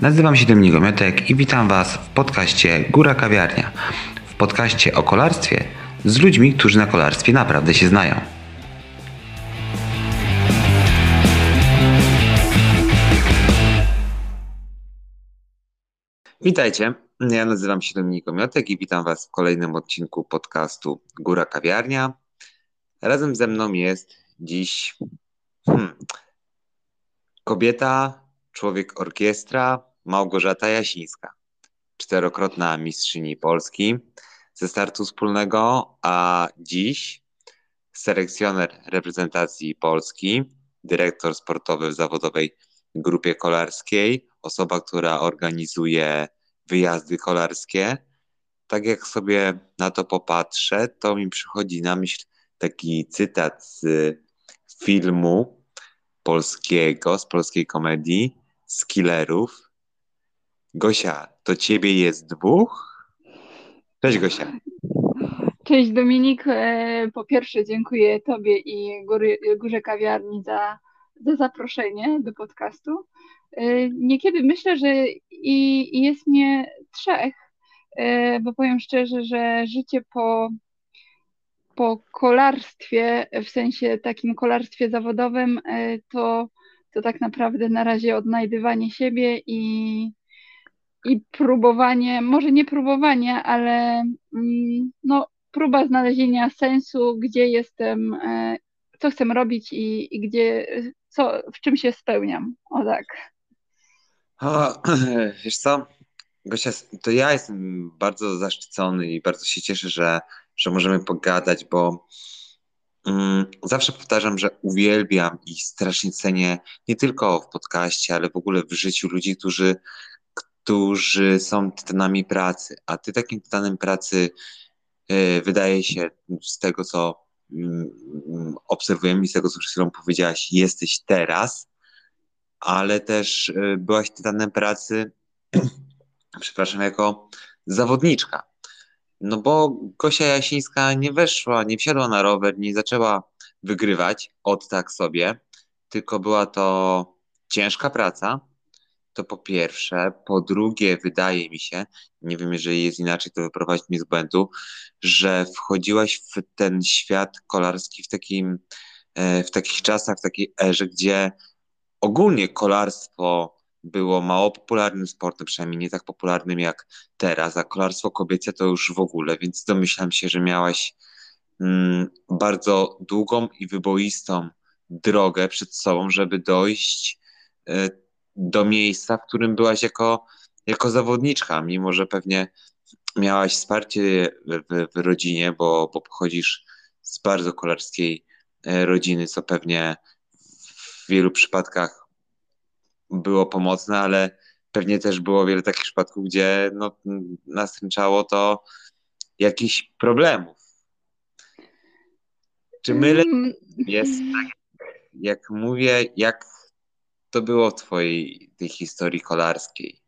Nazywam się Dominik Omiotek i witam Was w podcaście Góra Kawiarnia. W podcaście o kolarstwie z ludźmi, którzy na kolarstwie naprawdę się znają. Witajcie, ja nazywam się Dominik Omiotek i witam Was w kolejnym odcinku podcastu Góra Kawiarnia. Razem ze mną jest dziś hmm, kobieta, człowiek orkiestra, Małgorzata Jasińska, czterokrotna mistrzyni Polski ze startu wspólnego, a dziś selekcjoner reprezentacji Polski, dyrektor sportowy w zawodowej grupie kolarskiej, osoba, która organizuje wyjazdy kolarskie. Tak jak sobie na to popatrzę, to mi przychodzi na myśl taki cytat z filmu polskiego, z polskiej komedii, z killerów, Gosia, to ciebie jest dwóch? Cześć Gosia. Cześć Dominik. E, po pierwsze dziękuję Tobie i Górze Kawiarni za, za zaproszenie do podcastu. E, niekiedy myślę, że i, i jest mnie trzech, e, bo powiem szczerze, że życie po, po kolarstwie, w sensie takim kolarstwie zawodowym, to, to tak naprawdę na razie odnajdywanie siebie i, i próbowanie, może nie próbowanie, ale mm, no, próba znalezienia sensu, gdzie jestem, e, co chcę robić i, i gdzie, co, w czym się spełniam. O tak. Wiesz co, Gosia, to ja jestem bardzo zaszczycony i bardzo się cieszę, że, że możemy pogadać, bo mm, zawsze powtarzam, że uwielbiam i strasznie cenię nie tylko w podcaście, ale w ogóle w życiu ludzi, którzy którzy są tytanami pracy, a ty takim tytanem pracy e, wydaje się z tego, co mm, obserwujemy i z tego, co przed chwilą powiedziałaś, jesteś teraz, ale też e, byłaś tytanem pracy, przepraszam, jako zawodniczka. No bo Gosia Jasińska nie weszła, nie wsiadła na rower, nie zaczęła wygrywać od tak sobie, tylko była to ciężka praca, to po pierwsze. Po drugie, wydaje mi się, nie wiem, jeżeli jest inaczej, to wyprowadzić mnie z błędu, że wchodziłaś w ten świat kolarski w, takim, e, w takich czasach, w takiej erze, gdzie ogólnie kolarstwo było mało popularnym sportem, przynajmniej nie tak popularnym jak teraz, a kolarstwo kobiece to już w ogóle, więc domyślam się, że miałaś mm, bardzo długą i wyboistą drogę przed sobą, żeby dojść y, do miejsca, w którym byłaś jako, jako zawodniczka, mimo że pewnie miałaś wsparcie w, w rodzinie, bo, bo pochodzisz z bardzo kolarskiej e, rodziny, co pewnie w wielu przypadkach było pomocne, ale pewnie też było wiele takich przypadków, gdzie no, nastręczało to jakichś problemów. Czy mylę? Mm. Jest tak, jak mówię, jak to było w twojej tej historii kolarskiej?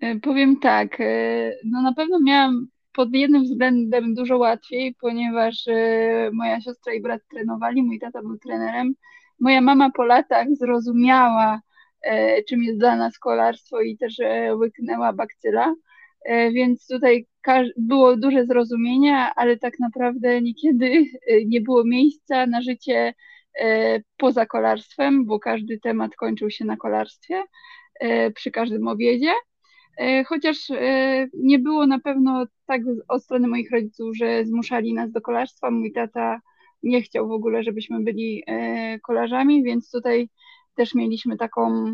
E, powiem tak, e, no na pewno miałam pod jednym względem dużo łatwiej, ponieważ e, moja siostra i brat trenowali, mój tata był trenerem. Moja mama po latach zrozumiała, czym jest dla nas kolarstwo i też łyknęła bakcyla, więc tutaj było duże zrozumienie, ale tak naprawdę niekiedy nie było miejsca na życie poza kolarstwem, bo każdy temat kończył się na kolarstwie e, przy każdym obiedzie. E, chociaż nie było na pewno tak od strony moich rodziców, że zmuszali nas do kolarstwa. Mój tata nie chciał w ogóle, żebyśmy byli kolarzami, więc tutaj też mieliśmy taką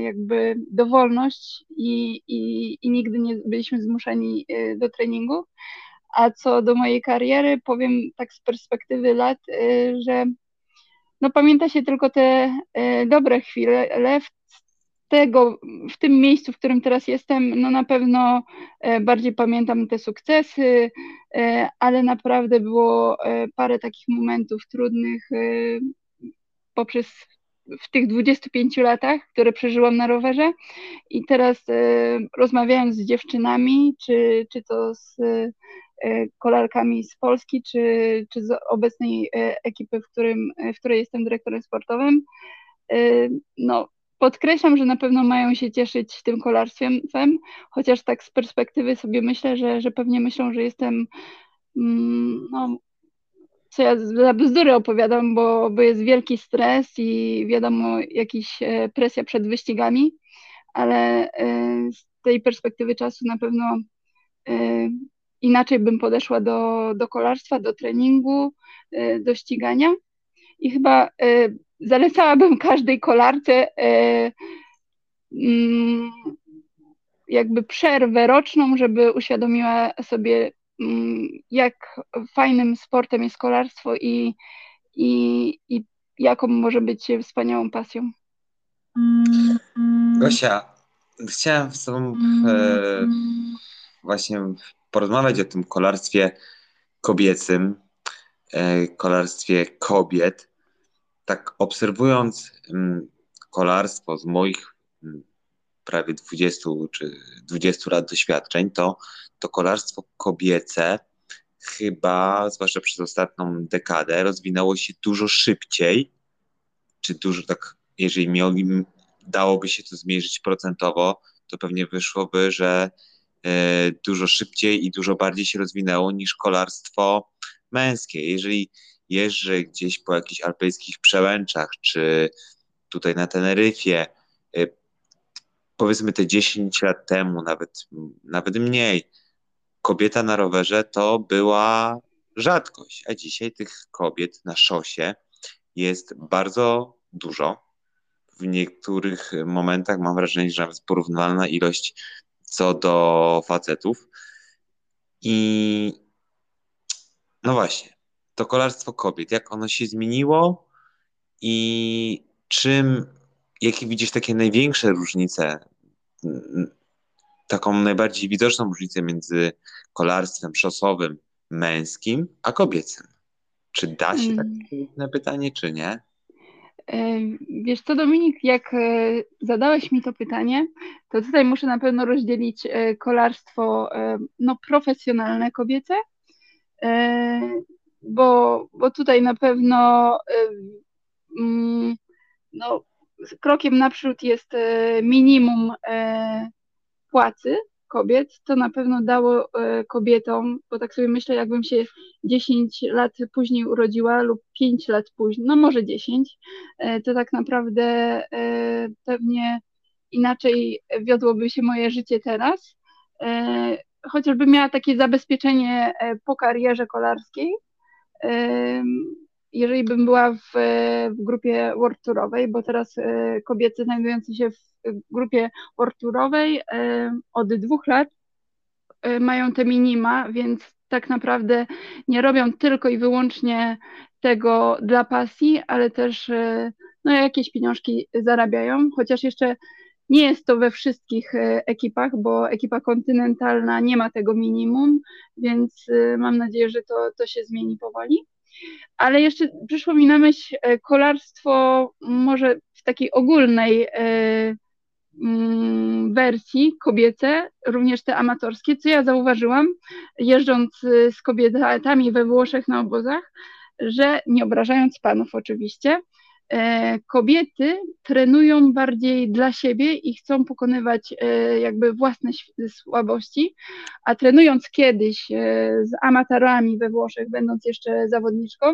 jakby dowolność i, i, i nigdy nie byliśmy zmuszeni do treningu. A co do mojej kariery, powiem tak z perspektywy lat, że no pamięta się tylko te e, dobre chwile, ale w tego, w tym miejscu, w którym teraz jestem, no na pewno e, bardziej pamiętam te sukcesy, e, ale naprawdę było parę takich momentów trudnych poprzez w tych 25 latach, które przeżyłam na rowerze. I teraz rozmawiając z dziewczynami, czy, czy to z kolarkami z Polski, czy, czy z obecnej e, ekipy, w, którym, w której jestem dyrektorem sportowym. E, no, podkreślam, że na pewno mają się cieszyć tym kolarstwem, chociaż tak z perspektywy sobie myślę, że, że pewnie myślą, że jestem mm, no, co ja za bzdury opowiadam, bo, bo jest wielki stres i wiadomo, jakiś e, presja przed wyścigami, ale e, z tej perspektywy czasu na pewno e, inaczej bym podeszła do, do kolarstwa, do treningu, do ścigania. I chyba zalecałabym każdej kolarce mm, jakby przerwę roczną, żeby uświadomiła sobie Mm, jak fajnym sportem jest kolarstwo i, i, i jaką może być wspaniałą pasją. Gosia, chciałem z Tobą e, właśnie porozmawiać o tym kolarstwie kobiecym, e, kolarstwie kobiet. Tak obserwując mm, kolarstwo z moich mm, prawie 20 czy 20 lat doświadczeń, to, to kolarstwo kobiece chyba, zwłaszcza przez ostatnią dekadę, rozwinęło się dużo szybciej, czy dużo tak, jeżeli mieli, dałoby się to zmierzyć procentowo, to pewnie wyszłoby, że dużo szybciej i dużo bardziej się rozwinęło niż kolarstwo męskie. Jeżeli jeżdżę gdzieś po jakichś alpejskich przełęczach, czy tutaj na Teneryfie, e, powiedzmy te 10 lat temu, nawet, nawet mniej, kobieta na rowerze to była rzadkość, a dzisiaj tych kobiet na szosie jest bardzo dużo. W niektórych momentach mam wrażenie, że nawet porównywalna ilość co do facetów. I no właśnie, to kolarstwo kobiet, jak ono się zmieniło i czym jakie widzisz takie największe różnice, taką najbardziej widoczną różnicę między kolarstwem szosowym męskim a kobiecym? Czy da się hmm. takie pytanie, czy nie? E, wiesz co, Dominik, jak e, zadałeś mi to pytanie, to tutaj muszę na pewno rozdzielić e, kolarstwo no, profesjonalne kobiece, bo, bo tutaj na pewno mm, no, krokiem naprzód jest e, minimum e, płacy kobiet, to na pewno dało e, kobietom, bo tak sobie myślę, jakbym się 10 lat później urodziła lub 5 lat później, no może 10, to tak naprawdę pewnie inaczej wiodłoby się moje życie teraz. Chociażby miała takie zabezpieczenie po karierze kolarskiej, jeżeli bym była w, w grupie World Tourowej, bo teraz e, kobiety znajdujące się w grupie World Tourowej e, od dwóch lat e, mają te minima, więc tak naprawdę nie robią tylko i wyłącznie tego dla pasji, ale też no, jakieś pieniążki zarabiają, chociaż jeszcze nie jest to we wszystkich ekipach, bo ekipa kontynentalna nie ma tego minimum, więc mam nadzieję, że to, to się zmieni powoli. Ale jeszcze przyszło mi na myśl e, kolarstwo może w takiej ogólnej e, wersji kobiece, również te amatorskie, co ja zauważyłam, jeżdżąc e, z kobietami we Włoszech na obozach, że nie obrażając panów oczywiście, E, kobiety trenują bardziej dla siebie i chcą pokonywać e, jakby własne słabości, a trenując kiedyś e, z amatorami we Włoszech, będąc jeszcze zawodniczką,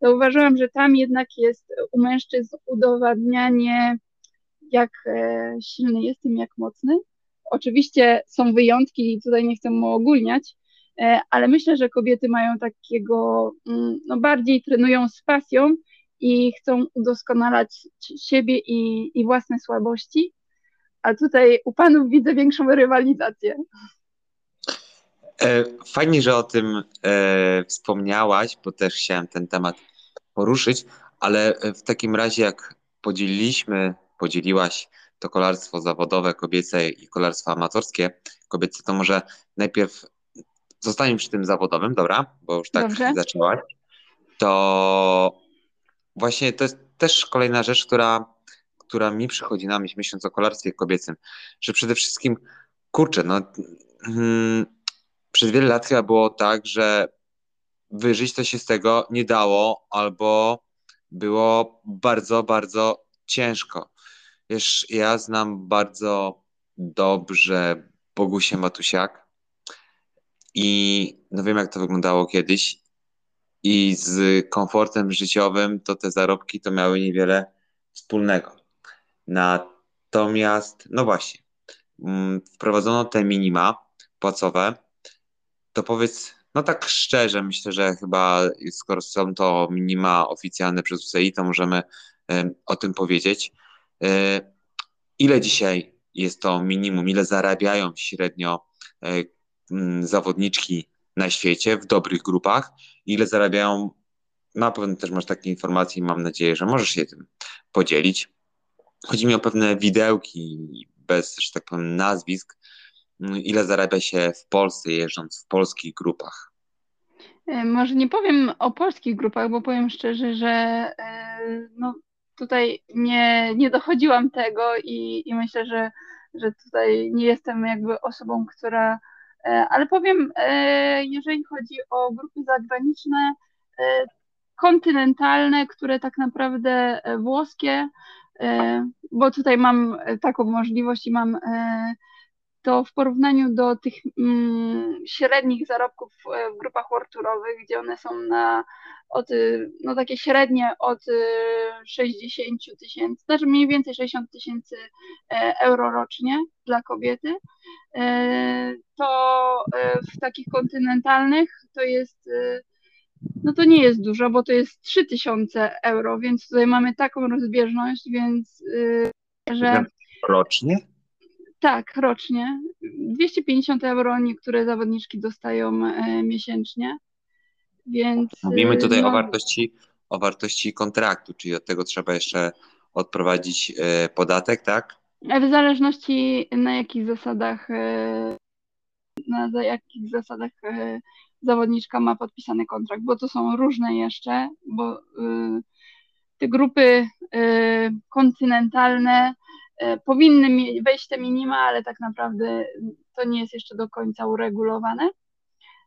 zauważyłam, że tam jednak jest u mężczyzn udowadnianie, jak silny jestem, jak mocny. Oczywiście są wyjątki i tutaj nie chcę mu ogólniać, ale myślę, że kobiety mają takiego, mm, no bardziej trenują z pasją, i chcą udoskonalać siebie i, i własne słabości, a tutaj u panów widzę większą rywalizację. E, fajnie, że o tym e, wspomniałaś, bo też chciałem ten temat poruszyć, ale w takim razie, jak podzieliliśmy, podzieliłaś to kolarstwo zawodowe kobiece i kolarstwo amatorskie kobiece, to może najpierw zostaniemy przy tym zawodowym, dobra? Bo już tak Dobrze. zaczęłaś. To właśnie to jest też kolejna rzecz, która, która mi przychodzi na myśl, myśląc o kolarstwie kobiecym, że przede wszystkim, kurczę, no hmm, przez wiele lat chyba było tak, że wyżyć to się z tego nie dało, albo było bardzo, bardzo ciężko. Wiesz, ja znam bardzo dobrze Bogusię Matusiak i no wiem, jak to wyglądało kiedyś i z komfortem życiowym to te zarobki to miały niewiele wspólnego. Natomiast, no właśnie, mm, wprowadzono te minima płacowe, to powiedz, no tak szczerze, myślę, że chyba skoro są to minima oficjalne przez UCI, to możemy o tym powiedzieć. E, ile dzisiaj jest to minimum, ile zarabiają średnio e, zawodniczki na świecie w dobrych grupach, ile zarabiają, na pewno też masz takie informacje i mam nadzieję, że możesz się tym podzielić. Chodzi mi o pewne widełki bez, że tak powiem, nazwisk, ile zarabia się w Polsce jeżdżąc w polskich grupach. E, może nie powiem o polskich grupach, bo powiem szczerze, że no, tutaj nie, nie dochodziłam tego i, i myślę, że, że tutaj nie jestem jakby osobą, która. E, ale powiem, e, jeżeli chodzi o grupy zagraniczne, e, kontynentalne, które tak naprawdę włoskie, bo tutaj mam taką możliwość i mam to w porównaniu do tych mm, średnich zarobków w grupach worturowych, gdzie one są na od, no takie średnie od 60 y, tysięcy, znaczy mniej więcej 60 tysięcy e, euro rocznie dla kobiety, e, to e, w takich kontynentalnych to jest, no to nie jest dużo, bo to jest 3000 euro, więc tutaj mamy taką rozbieżność, więc że... Rocznie? Tak, rocznie. 250 euro niektóre zawodniczki dostają miesięcznie. Więc, Mówimy tutaj no, o, wartości, o wartości kontraktu, czyli od tego trzeba jeszcze odprowadzić e, podatek, tak? W zależności na jakich zasadach e, na jakich zasadach e, zawodniczka ma podpisany kontrakt, bo to są różne jeszcze, bo te grupy kontynentalne powinny wejść te minima, ale tak naprawdę to nie jest jeszcze do końca uregulowane.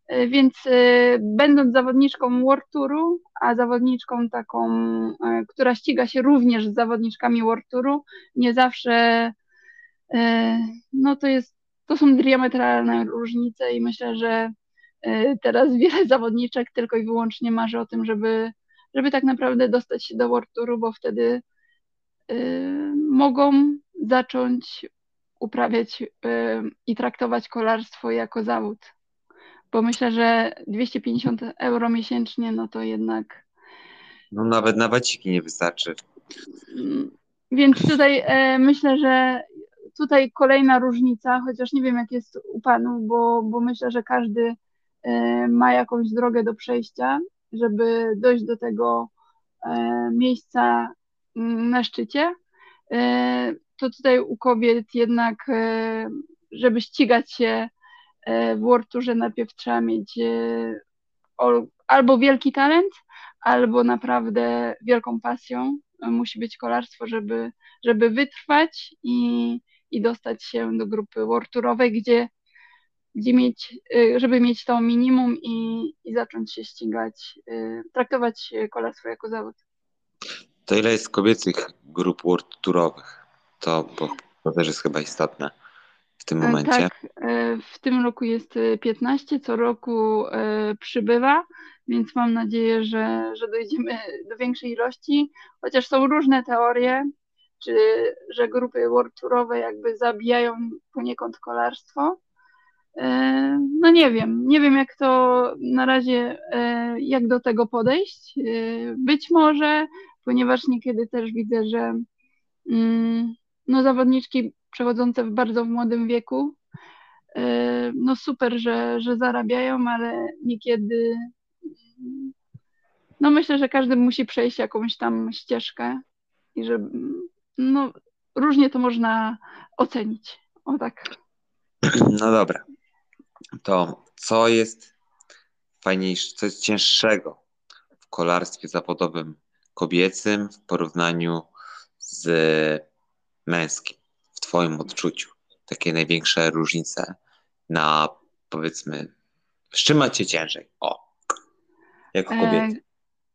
E, więc e, będąc zawodniczką World Touru, a zawodniczką taką, e, która ściga się również z zawodniczkami World Touru, nie zawsze no to jest, to są diametralne różnice i myślę, że teraz wiele zawodniczek tylko i wyłącznie marzy o tym, żeby, żeby tak naprawdę dostać się do World Touru, bo wtedy mogą zacząć uprawiać i traktować kolarstwo jako zawód bo myślę, że 250 euro miesięcznie, no to jednak. No nawet na waciki nie wystarczy. Mm, więc tutaj e, myślę, że tutaj kolejna różnica, chociaż nie wiem jak jest u panów, bo, bo myślę, że każdy e, ma jakąś drogę do przejścia, żeby dojść do tego e, miejsca mm, na szczycie. To tutaj u kobiet jednak, e, żeby ścigać się E, w World Tourze najpierw trzeba mieć e, albo wielki talent, albo naprawdę wielką pasją. Musi być kolarstwo, żeby, żeby wytrwać i, i dostać się do grupy World Tourowej, gdzie, gdzie mieć, żeby mieć to minimum i, i zacząć się ścigać, traktować kolarstwo jako zawód. To ile jest kobiecych grup World Tourowych? To, bo to też jest chyba istotne w tym e, momencie? Tak, e, w tym roku jest 15, e, co roku przybywa, więc mam nadzieję, że, że dojdziemy do większej ilości, chociaż są różne teorie, czy że grupy World Tourowe jakby zabijają poniekąd kolarstwo. No nie wiem, nie wiem jak to na razie, jak do tego podejść. Być może, ponieważ niekiedy też widzę, że mm, no zawodniczki przechodzące w bardzo w młodym wieku. E, no super, że, że zarabiają, ale niekiedy no myślę, że każdy musi przejść jakąś tam ścieżkę i że no różnie to można ocenić. O tak. No dobra. To co jest fajniejsze, co jest cięższego w kolarstwie zawodowym kobiecym w porównaniu z męskim? Twoim odczuciu? Takie największe różnice na powiedzmy, z czym macie ciężej? O, jako e, kobiety.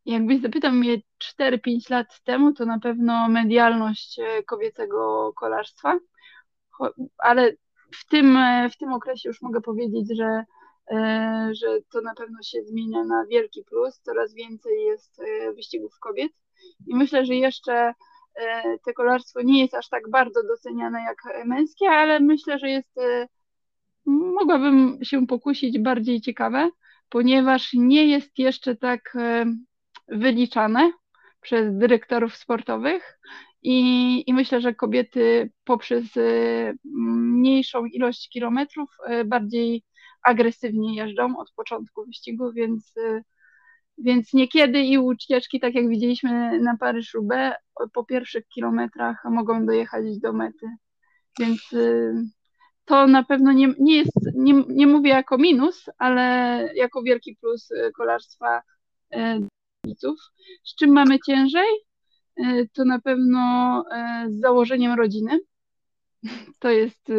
jakbyś zapytał mnie 4-5 lat temu, to na pewno medialność e, kobiecego kolarstwa, ale w tym, w tym okresie już mogę powiedzieć, że, że to na pewno się zmienia na wielki plus. Coraz więcej jest wyścigów kobiet i myślę, że jeszcze te kolarstwo nie jest aż tak bardzo doceniane jak męskie, ale myślę, że jest mogłabym się pokusić bardziej ciekawe, ponieważ nie jest jeszcze tak e, wyliczane przez dyrektorów sportowych i, i myślę, że kobiety poprzez e, mniejszą ilość kilometrów e, bardziej agresywnie jeżdżą od początku wyścigu, więc, więc niekiedy i ucieczki, tak jak widzieliśmy na Paryż-Roubaix, po pierwszych kilometrach mogą dojechać do mety. Więc to na pewno nie, nie jest, nie, nie mówię jako minus, ale jako wielki plus y, kolarstwa y, widzów. Z czym mamy ciężej? Y, to na pewno z założeniem rodziny. To jest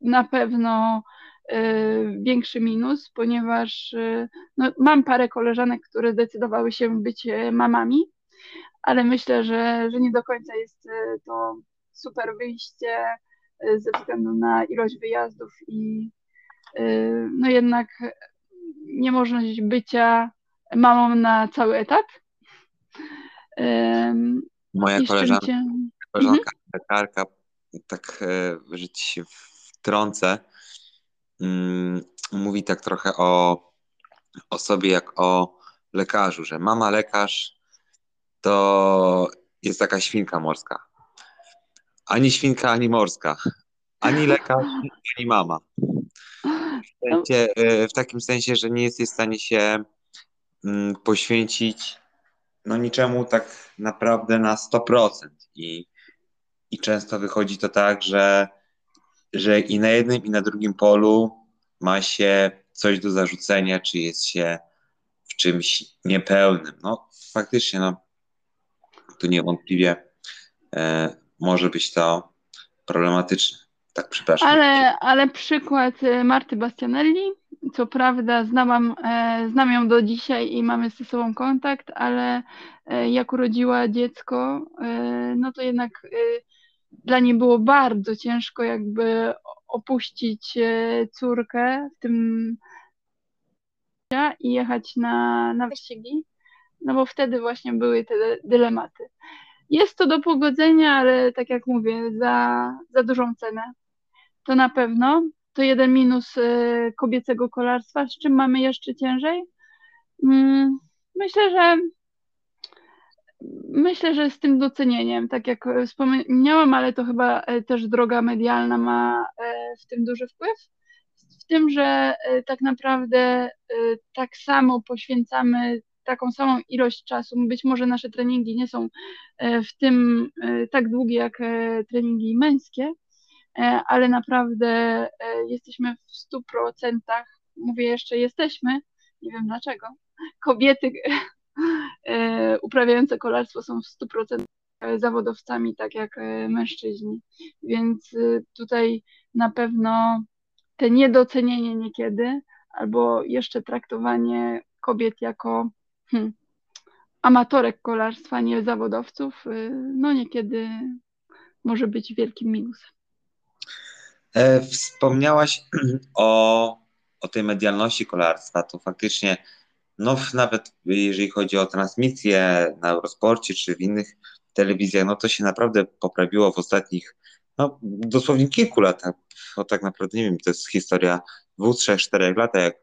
na pewno większy minus, ponieważ no, mam parę koleżanek, które zdecydowały się być mamami, ale myślę, że, że nie do końca jest to super wyjście ze względu na ilość wyjazdów i y, no jednak niemożność bycia mamą na cały etat. Moja koleżanka, cię... koleżanka mhm. lekarka, tak, e, że ci się wtrącę, mówi tak trochę o, o sobie jak o lekarzu, że mama lekarz to jest taka świnka morska ani świnka, ani morska. Ani lekarz, ani mama. W, sensie, e, w takim sensie, że nie jesteś w stanie się mm, poświęcić no niczemu tak naprawdę na 100%. I, i często wychodzi to tak, że, że i na jednym, i na drugim polu ma się coś do zarzucenia, czy jest się w czymś niepełnym. No faktycznie, no tu niewątpliwie e, może być to problematyczne. Tak, przepraszam. Ale, ale przykład y, Marty Bastianelli, co prawda znałam, e, znam ją do dzisiaj i mamy ze sobą kontakt, ale e, jak urodziła dziecko, e, no to jednak dla niej było bardzo ciężko jakby opuścić córkę w tym i jechać na, na wyścigi, no bo wtedy właśnie były te dylematy. Jest to do pogodzenia, ale tak jak mówię, za, za dużą cenę. To na pewno. To jeden minus y, kobiecego kolarstwa. Z czym mamy jeszcze ciężej? Mm, myślę, że myślę, że z tym docenieniem, tak jak wspomniałam, ale to chyba e, też droga medialna ma e, w tym duży wpływ. W tym, że e, tak naprawdę tak samo poświęcamy taką samą ilość czasu. Być może nasze treningi nie są e, w tym e, tak długie jak e, treningi męskie, ale naprawdę jesteśmy w stu procentach, mówię jeszcze jesteśmy, nie wiem dlaczego, kobiety uprawiające kolarstwo są w stu procentach zawodowcami, tak jak mężczyźni. Więc tutaj na pewno te niedocenienie niekiedy, albo jeszcze traktowanie kobiet jako hmm, amatorek kolarstwa, nie zawodowców, no niekiedy może być wielkim minusem. E, wspomniałaś o, o tej medialności kolarstwa, to faktycznie no nawet jeżeli chodzi o transmisję na Eurosporcie czy w innych telewizjach, no to się naprawdę poprawiło w ostatnich, no dosłownie kilku latach, bo tak naprawdę nie wiem, to jest historia dwóch, trzech, czterech lat, jak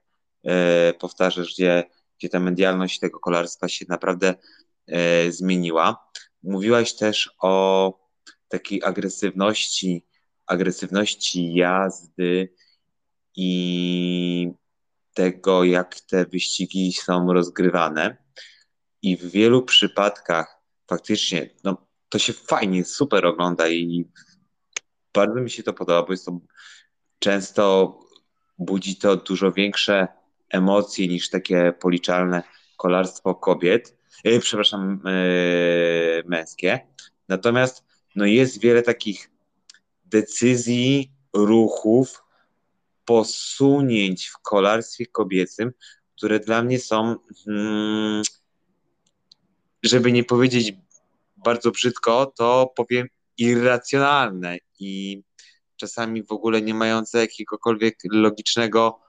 e, powtarzasz, gdzie gdzie ta medialność tego kolarstwa się naprawdę e, zmieniła. Mówiłaś też o takiej agresywności, agresywności jazdy i tego, jak te wyścigi są rozgrywane. I w wielu przypadkach faktycznie no, to się fajnie, super ogląda i bardzo mi się to podoba, bo jest to często budzi to dużo większe emocji niż takie policzalne kolarstwo kobiet, yy, przepraszam, yy, męskie. Natomiast no, jest wiele takich decyzji, ruchów, posunięć w kolarstwie kobiecym, które dla mnie są, hmm, żeby nie powiedzieć bardzo brzydko, to powiem irracjonalne i czasami w ogóle nie mające jakiegokolwiek logicznego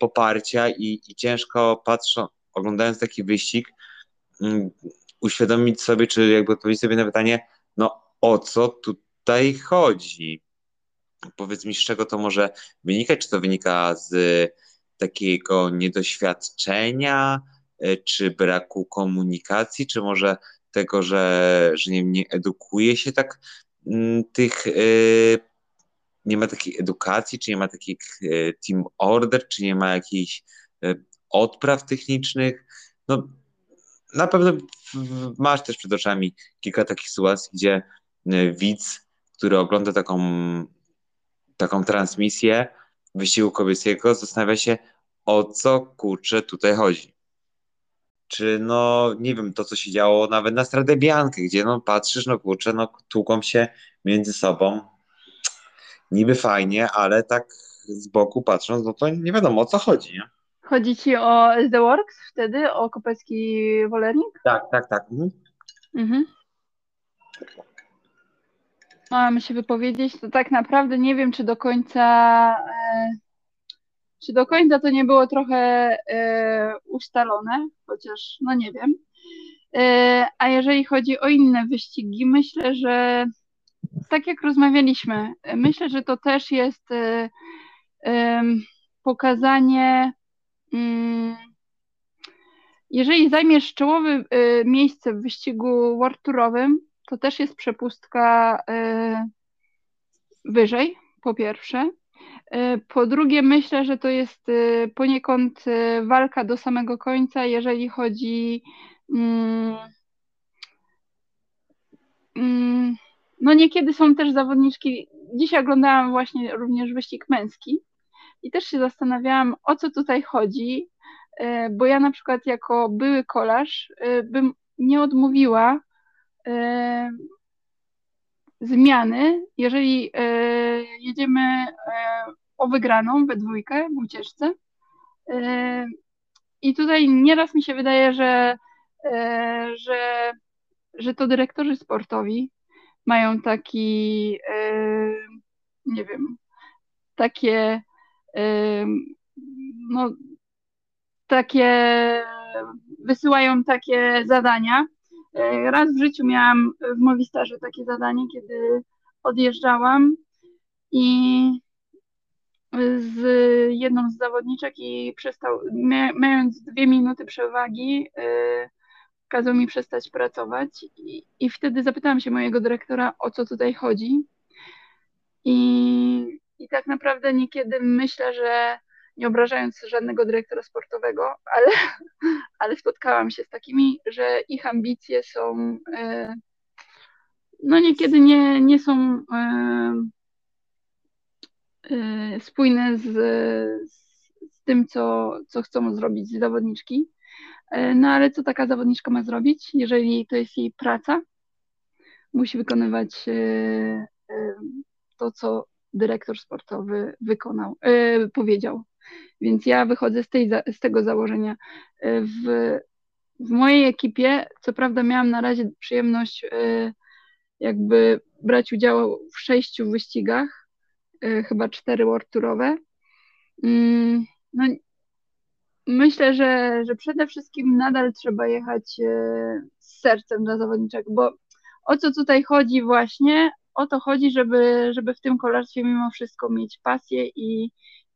poparcia i, i ciężko patrzą, oglądając taki wyścig, um, uświadomić sobie, czy jakby odpowiedzieć sobie na pytanie, no o co tutaj chodzi? Powiedz mi, z czego to może wynikać? Czy to wynika z takiego niedoświadczenia, e, czy braku komunikacji, czy może tego, że, że nie, nie edukuje się tak mm, tych, e, nie ma takiej edukacji, czy nie ma takich team order, czy nie ma jakichś odpraw technicznych. No, na pewno masz też przed oczami kilka takich sytuacji, gdzie widz, który ogląda taką, taką transmisję wysiłku kobieskiego, zastanawia się, o co kurczę tutaj chodzi. Czy no, nie wiem, to co się działo nawet na Stradę Biankę, gdzie no patrzysz, no kurczę, no tłuką się między sobą. Niby fajnie, ale tak z boku patrząc, no to nie wiadomo o co chodzi, nie? Chodzi ci o The Works wtedy, o Kopecki Wolernik? Tak, tak, tak. Mhm. mhm. Mam się wypowiedzieć, to tak naprawdę nie wiem, czy do końca e, czy do końca to nie było trochę e, ustalone, chociaż no nie wiem. E, a jeżeli chodzi o inne wyścigi, myślę, że tak jak rozmawialiśmy, myślę, że to też jest pokazanie. Mm, jeżeli zajmiesz czołowe miejsce w wyścigu World Tourowym, to też jest przepustka wyżej, po pierwsze. E, po drugie, myślę, że to jest e, poniekąd walka do samego końca, jeżeli chodzi. Mm, mm, no niekiedy są też zawodniczki. Dzisiaj oglądałam właśnie również wyścig męski i też się zastanawiałam, o co tutaj chodzi, bo ja na przykład jako były kolarz bym nie odmówiła zmiany, jeżeli jedziemy o wygraną we dwójkę w ucieczce. I tutaj nieraz mi się wydaje, że, że, że to dyrektorzy sportowi mają taki, nie wiem, takie, no, takie, wysyłają takie zadania. Raz w życiu miałam w Mowistarze takie zadanie, kiedy odjeżdżałam i z jedną z zawodniczek i przestał, mając dwie minuty przewagi, yy, kazał mi przestać pracować i, i wtedy zapytałam się mojego dyrektora, o co tutaj chodzi. I, I tak naprawdę niekiedy myślę, że nie obrażając żadnego dyrektora sportowego, ale, ale spotkałam się z takimi, że ich ambicje są, yy, no niekiedy nie, nie są yy, Y, spójne z, z tym, co, co chcą zrobić zawodniczki. Y, no ale co taka zawodniczka ma zrobić, jeżeli to jest jej praca? Musi wykonywać to, co dyrektor sportowy wykonał, powiedział. Więc ja wychodzę z, tej, z tego założenia. W, w mojej ekipie, co prawda, miałam na razie przyjemność jakby brać udział w sześciu wyścigach, Y, chyba cztery World. Mm, no, myślę, że, że przede wszystkim nadal trzeba jechać z sercem dla zawodniczek, bo o co tutaj chodzi właśnie? O to chodzi, żeby, żeby w tym kolarstwie mimo wszystko mieć pasję i,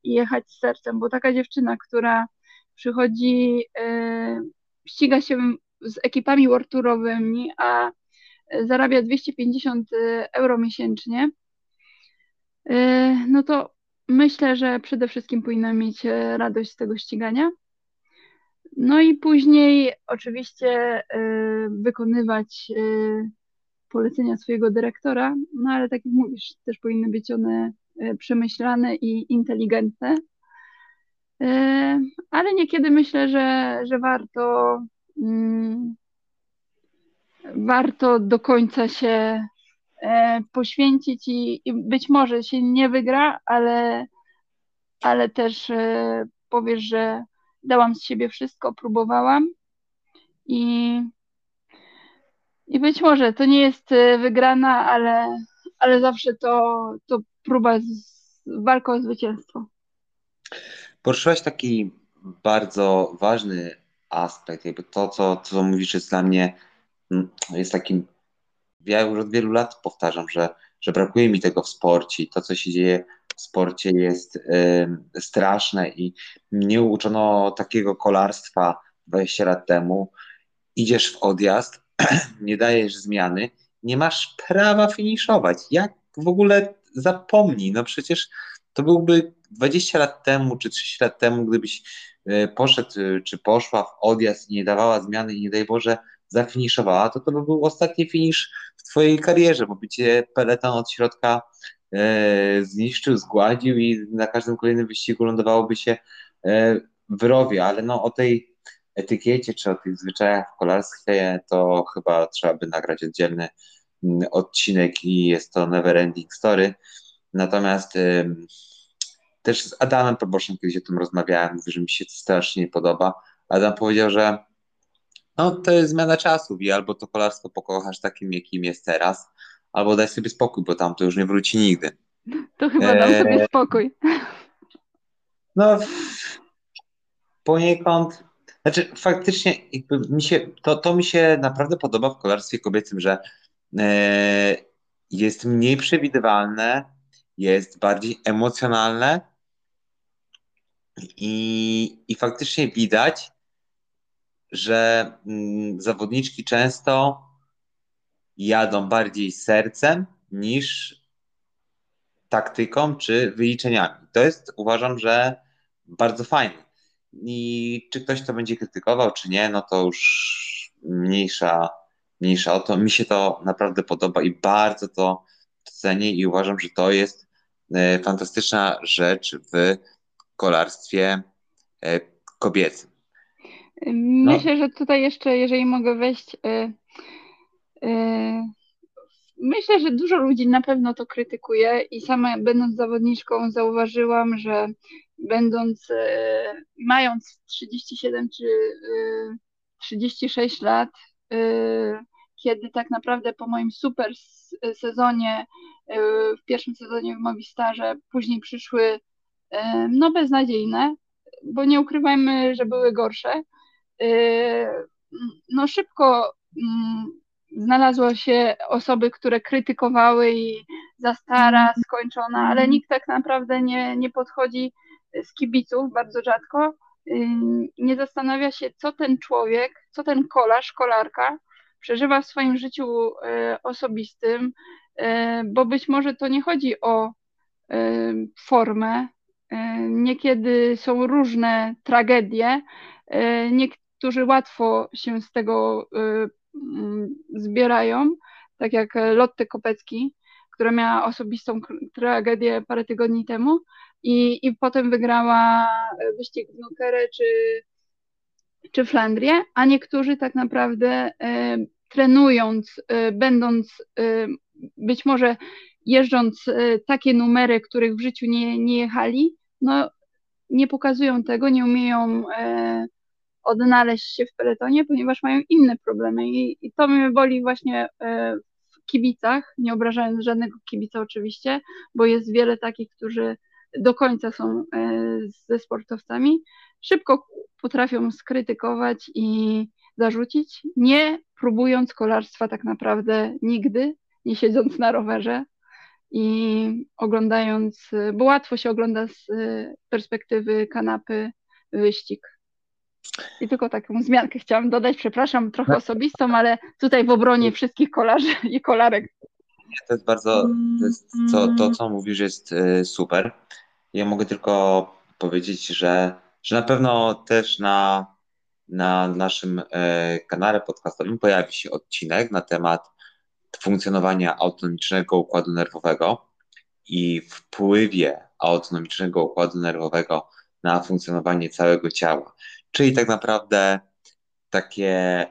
i jechać z sercem, bo taka dziewczyna, która przychodzi, yy, ściga się z ekipami World Tourowymi, a zarabia 250 euro miesięcznie, E, no to myślę, że przede wszystkim powinna mieć radość z tego ścigania. No i później oczywiście wykonywać polecenia swojego dyrektora, no ale tak jak mówisz, też powinny być one przemyślane i inteligentne. Ale niekiedy myślę, że, że warto, mm, warto do końca się E, poświęcić i, i, być może się nie wygra, ale, ale też e, powiesz, że dałam z siebie wszystko, próbowałam i, i być może to nie jest e, wygrana, ale, ale zawsze to, to próba z, o zwycięstwo. Poruszyłaś taki bardzo ważny aspekt, jakby to, co, co mówisz, jest dla mnie mm, jest takim, ja już od wielu lat powtarzam, że, że brakuje mi tego w sporcie to, co się dzieje w sporcie jest y, straszne i mnie uczono takiego kolarstwa 20 lat temu. Idziesz w odjazd, nie dajesz zmiany, nie masz prawa finiszować. Jak w ogóle zapomnij? No przecież to byłby 20 lat temu czy 30 lat temu, gdybyś y, poszedł y, czy poszła w odjazd i nie dawała zmiany i nie daj Boże zafiniszowała, to to by był ostatni finisz w twojej karierze, bo by cię peleton od środka E, zniszczył, zgładził i na każdym kolejnym wyścigu lądowałoby się e, w rowie, ale no o tej etykiecie czy o tych zwyczajach kolarstwie to chyba trzeba by nagrać oddzielny odcinek i jest to never ending story. Natomiast też z Adamem Proboszem kiedyś o tym rozmawiałem, mówię, że mi się to strasznie nie podoba. Adam powiedział, że no to jest zmiana czasów i albo to kolarstwo pokochasz takim, jakim jest teraz, albo daj sobie spokój, bo tam to już nie wróci nigdy. To chyba dam e... sobie spokój. No, poniekąd, znaczy faktycznie mi się, to, to mi się naprawdę podoba w kolarstwie kobiecym, że jest mniej przewidywalne, jest bardziej emocjonalne i, i faktycznie widać, że mm, zawodniczki często jadą bardziej sercem niż taktyką czy wyliczeniami. To jest, uważam, że bardzo fajne. I czy ktoś to będzie krytykował, czy nie, no to już mniejsza, mniejsza o to. Mi się to naprawdę podoba i bardzo to cenię i uważam, że to jest e, fantastyczna rzecz w kolarstwie e, kobiecym. No. Myślę, że tutaj jeszcze, jeżeli mogę wejść, e, E, myślę, że dużo ludzi na pewno to krytykuje i sama będąc zawodniczką zauważyłam, że będąc, e, mając 37 czy 36 e, lat, kiedy tak naprawdę po moim super sezonie, w pierwszym sezonie w Movistarze, później przyszły no beznadziejne, bo nie ukrywajmy, że były gorsze. No szybko mm, znalazło się osoby, które krytykowały i za stara, skończona, ale mhm. nikt tak naprawdę nie, nie podchodzi z kibiców, bardzo rzadko. Nie zastanawia się, co ten człowiek, co ten kolarz, kolarka przeżywa w swoim życiu e, osobistym, e, bo być może to nie chodzi o formę. Niekiedy są różne tragedie. Niektórzy łatwo się z tego Mm, zbierają, tak jak Lotte Kopecki, która miała osobistą tragedię parę tygodni temu i, i potem wygrała wyścig w Nukerę czy, czy Flandrię, a niektórzy tak naprawdę e, trenując, e, będąc e, być może jeżdżąc e, takie numery, których w życiu nie, nie jechali, no nie pokazują tego, nie umieją e, odnaleźć się w peletonie, ponieważ mają inne problemy. I, i to mnie boli właśnie e, w kibicach, nie obrażając żadnego kibica oczywiście, bo jest wiele takich, którzy do końca są e, ze sportowcami, szybko potrafią skrytykować i zarzucić, nie próbując kolarstwa tak naprawdę nigdy, nie siedząc na rowerze i oglądając, bo łatwo się ogląda z e, perspektywy kanapy wyścig. I tylko taką zmiankę chciałam dodać, przepraszam, trochę no. osobistą, ale tutaj w obronie wszystkich kolarzy i kolarek. To jest bardzo, to, jest, co, to co mówisz jest y, super. Ja mogę tylko powiedzieć, że, że na pewno też na, na naszym y, kanale podcastowym pojawi się odcinek na temat funkcjonowania autonomicznego układu nerwowego i wpływie autonomicznego układu nerwowego na funkcjonowanie całego ciała. Czyli tak naprawdę takie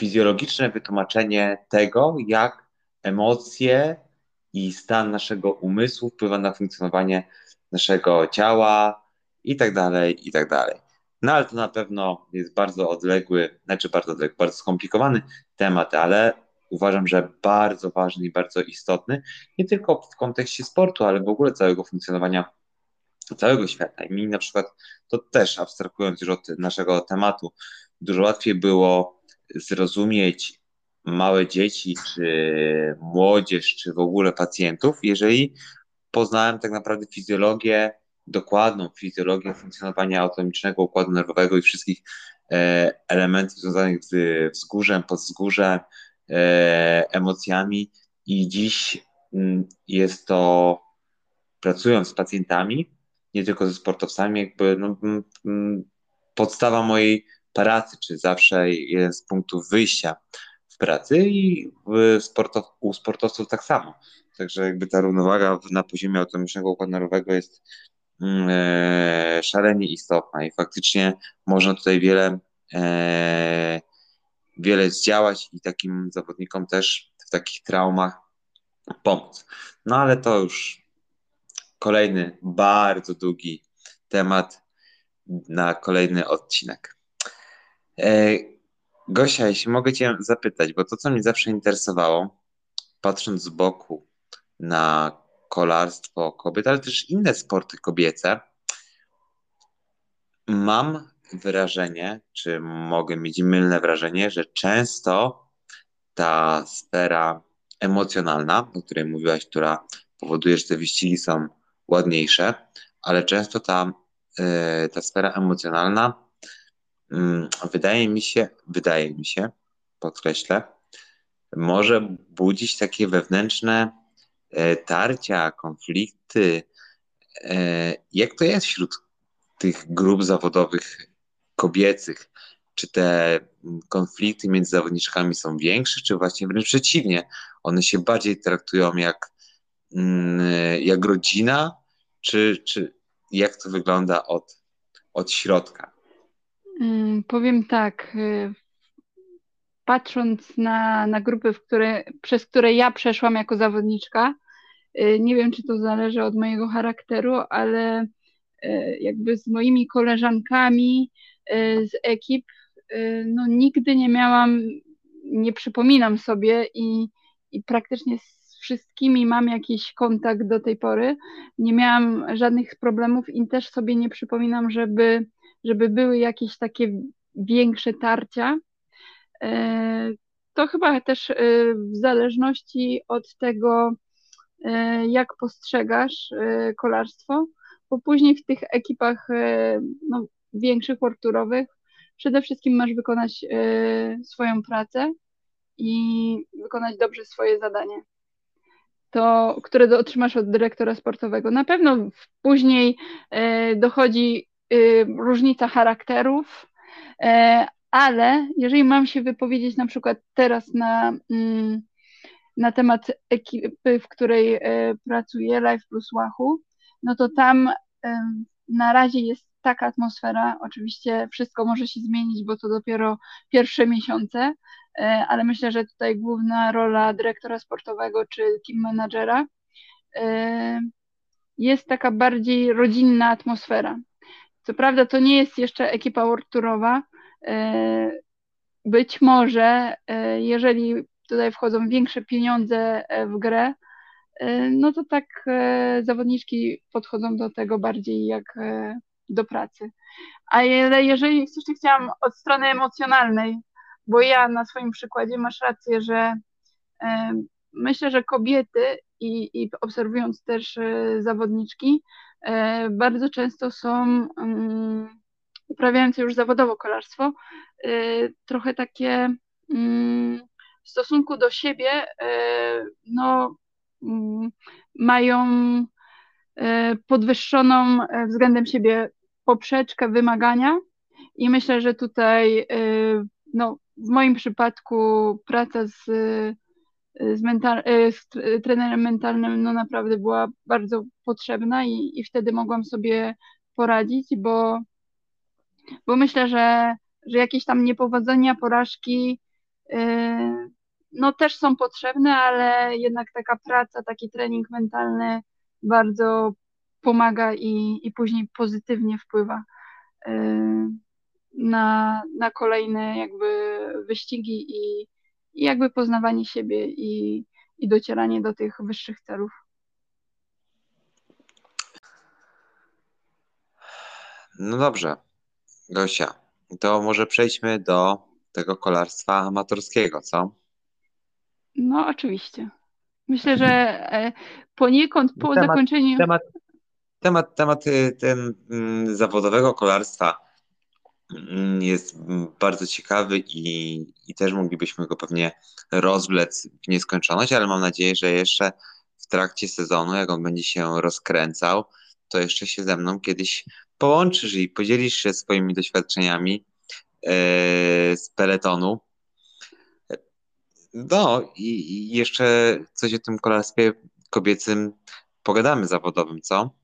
fizjologiczne wytłumaczenie tego, jak emocje i stan naszego umysłu wpływa na funkcjonowanie naszego ciała i tak dalej, i tak dalej. No ale to na pewno jest bardzo odległy, znaczy bardzo odległy, bardzo skomplikowany temat, ale uważam, że bardzo ważny i bardzo istotny, nie tylko w kontekście sportu, ale w ogóle całego funkcjonowania całego świata. I mi na przykład, to też abstrahując już od naszego tematu, dużo łatwiej było zrozumieć małe dzieci, czy młodzież, czy w ogóle pacjentów, jeżeli poznałem tak naprawdę fizjologię, dokładną fizjologię funkcjonowania autonomicznego układu nerwowego i wszystkich e, elementów związanych z wzgórzem, podzgórzem, e, emocjami. I dziś mm, jest to, pracując z pacjentami, nie tylko ze sportowcami, jakby no, mm, mm, podstawa mojej pracy, czy zawsze z punktów wyjścia w pracy i w sportow, u sportowców tak samo. Także jakby ta równowaga na poziomie autonomicznego układu nerwowego jest mm, e, szalenie istotna i faktycznie można tutaj wiele, e, wiele zdziałać i takim zawodnikom też w takich traumach pomóc. No ale to już kolejny bardzo długi temat na kolejny odcinek. E, Gosia, jeśli mogę Cię zapytać, bo to, co mnie zawsze interesowało, patrząc z boku na kolarstwo kobiet, ale też inne sporty kobiece, mam wrażenie, czy mogę mieć mylne wrażenie, że często ta sfera emocjonalna, o której mówiłaś, która powoduje, że te wyścigi są ładniejsze, ale często ta, e, ta sfera emocjonalna wydaje mi się, wydaje mi się, podkreślę, może budzić takie wewnętrzne e, tarcia, konflikty. E, jak to jest wśród tych grup zawodowych kobiecych? Czy te konflikty między zawodniczkami są większe, czy właśnie wręcz przeciwnie? One się bardziej traktują jak, mm, jak rodzina, czy, czy jak to wygląda od, od środka? Hmm, powiem tak. Y, patrząc na, na grupy, które, przez które ja przeszłam jako zawodniczka, y, nie wiem, czy to zależy od mojego charakteru, ale y, jakby z moimi koleżankami z ekip, no nigdy nie miałam, nie przypominam sobie i, i praktycznie wszystkimi mam jakiś kontakt do tej pory. Nie miałam żadnych problemów i też sobie nie przypominam, żeby, żeby były jakieś takie większe tarcia. E, to chyba też e, w zależności od tego, e, jak postrzegasz kolarstwo, bo później w tych ekipach no, większych, worturowych przede wszystkim masz wykonać swoją pracę i wykonać dobrze swoje zadanie to, które otrzymasz od dyrektora sportowego. Na pewno później dochodzi różnica charakterów, e, ale jeżeli mam się wypowiedzieć na przykład teraz na, mm, na temat ekipy, w której pracuję, Life Plus Łachu, no to tam na razie jest taka atmosfera. Oczywiście wszystko może się zmienić, bo to dopiero pierwsze miesiące, E, ale myślę, że tutaj główna rola dyrektora sportowego czy team managera e, jest taka bardziej rodzinna atmosfera. Co prawda to nie jest jeszcze ekipa worturowa. E, być może, jeżeli tutaj wchodzą większe pieniądze w grę, no to tak zawodniczki podchodzą do tego bardziej jak do pracy. Ale jeżeli jeszcze chciałam od strony emocjonalnej bo ja na swoim przykładzie masz rację, że e, myślę, że kobiety i, i obserwując też e, zawodniczki, e, bardzo często są mm, uprawiające już zawodowo kolarstwo, trochę takie mm, w stosunku do siebie, no, mm, mają podwyższoną względem siebie poprzeczkę wymagania. I myślę, że tutaj no, w moim przypadku praca z, z, mental, e, z trenerem mentalnym no naprawdę była bardzo potrzebna i, i wtedy mogłam sobie poradzić, bo, bo myślę, że, że jakieś tam niepowodzenia, porażki e, no też są potrzebne, ale jednak taka praca, taki trening mentalny bardzo pomaga i, i później pozytywnie wpływa na, na kolejne jakby wyścigi i, i jakby poznawanie siebie i, i docieranie do tych wyższych celów. No dobrze, Gosia, to może przejdźmy do tego kolarstwa amatorskiego, co? No, oczywiście. Myślę, że e, poniekąd po temat, zakończeniu. Temat, temat, temat y, ten, mm, zawodowego kolarstwa jest bardzo ciekawy i, i też moglibyśmy go pewnie rozwlec w nieskończoność, ale mam nadzieję, że jeszcze w trakcie sezonu, jak on będzie się rozkręcał, to jeszcze się ze mną kiedyś połączysz i podzielisz się swoimi doświadczeniami e, z peletonu. No i, i jeszcze coś o tym kolarstwie kobiecym pogadamy zawodowym, co?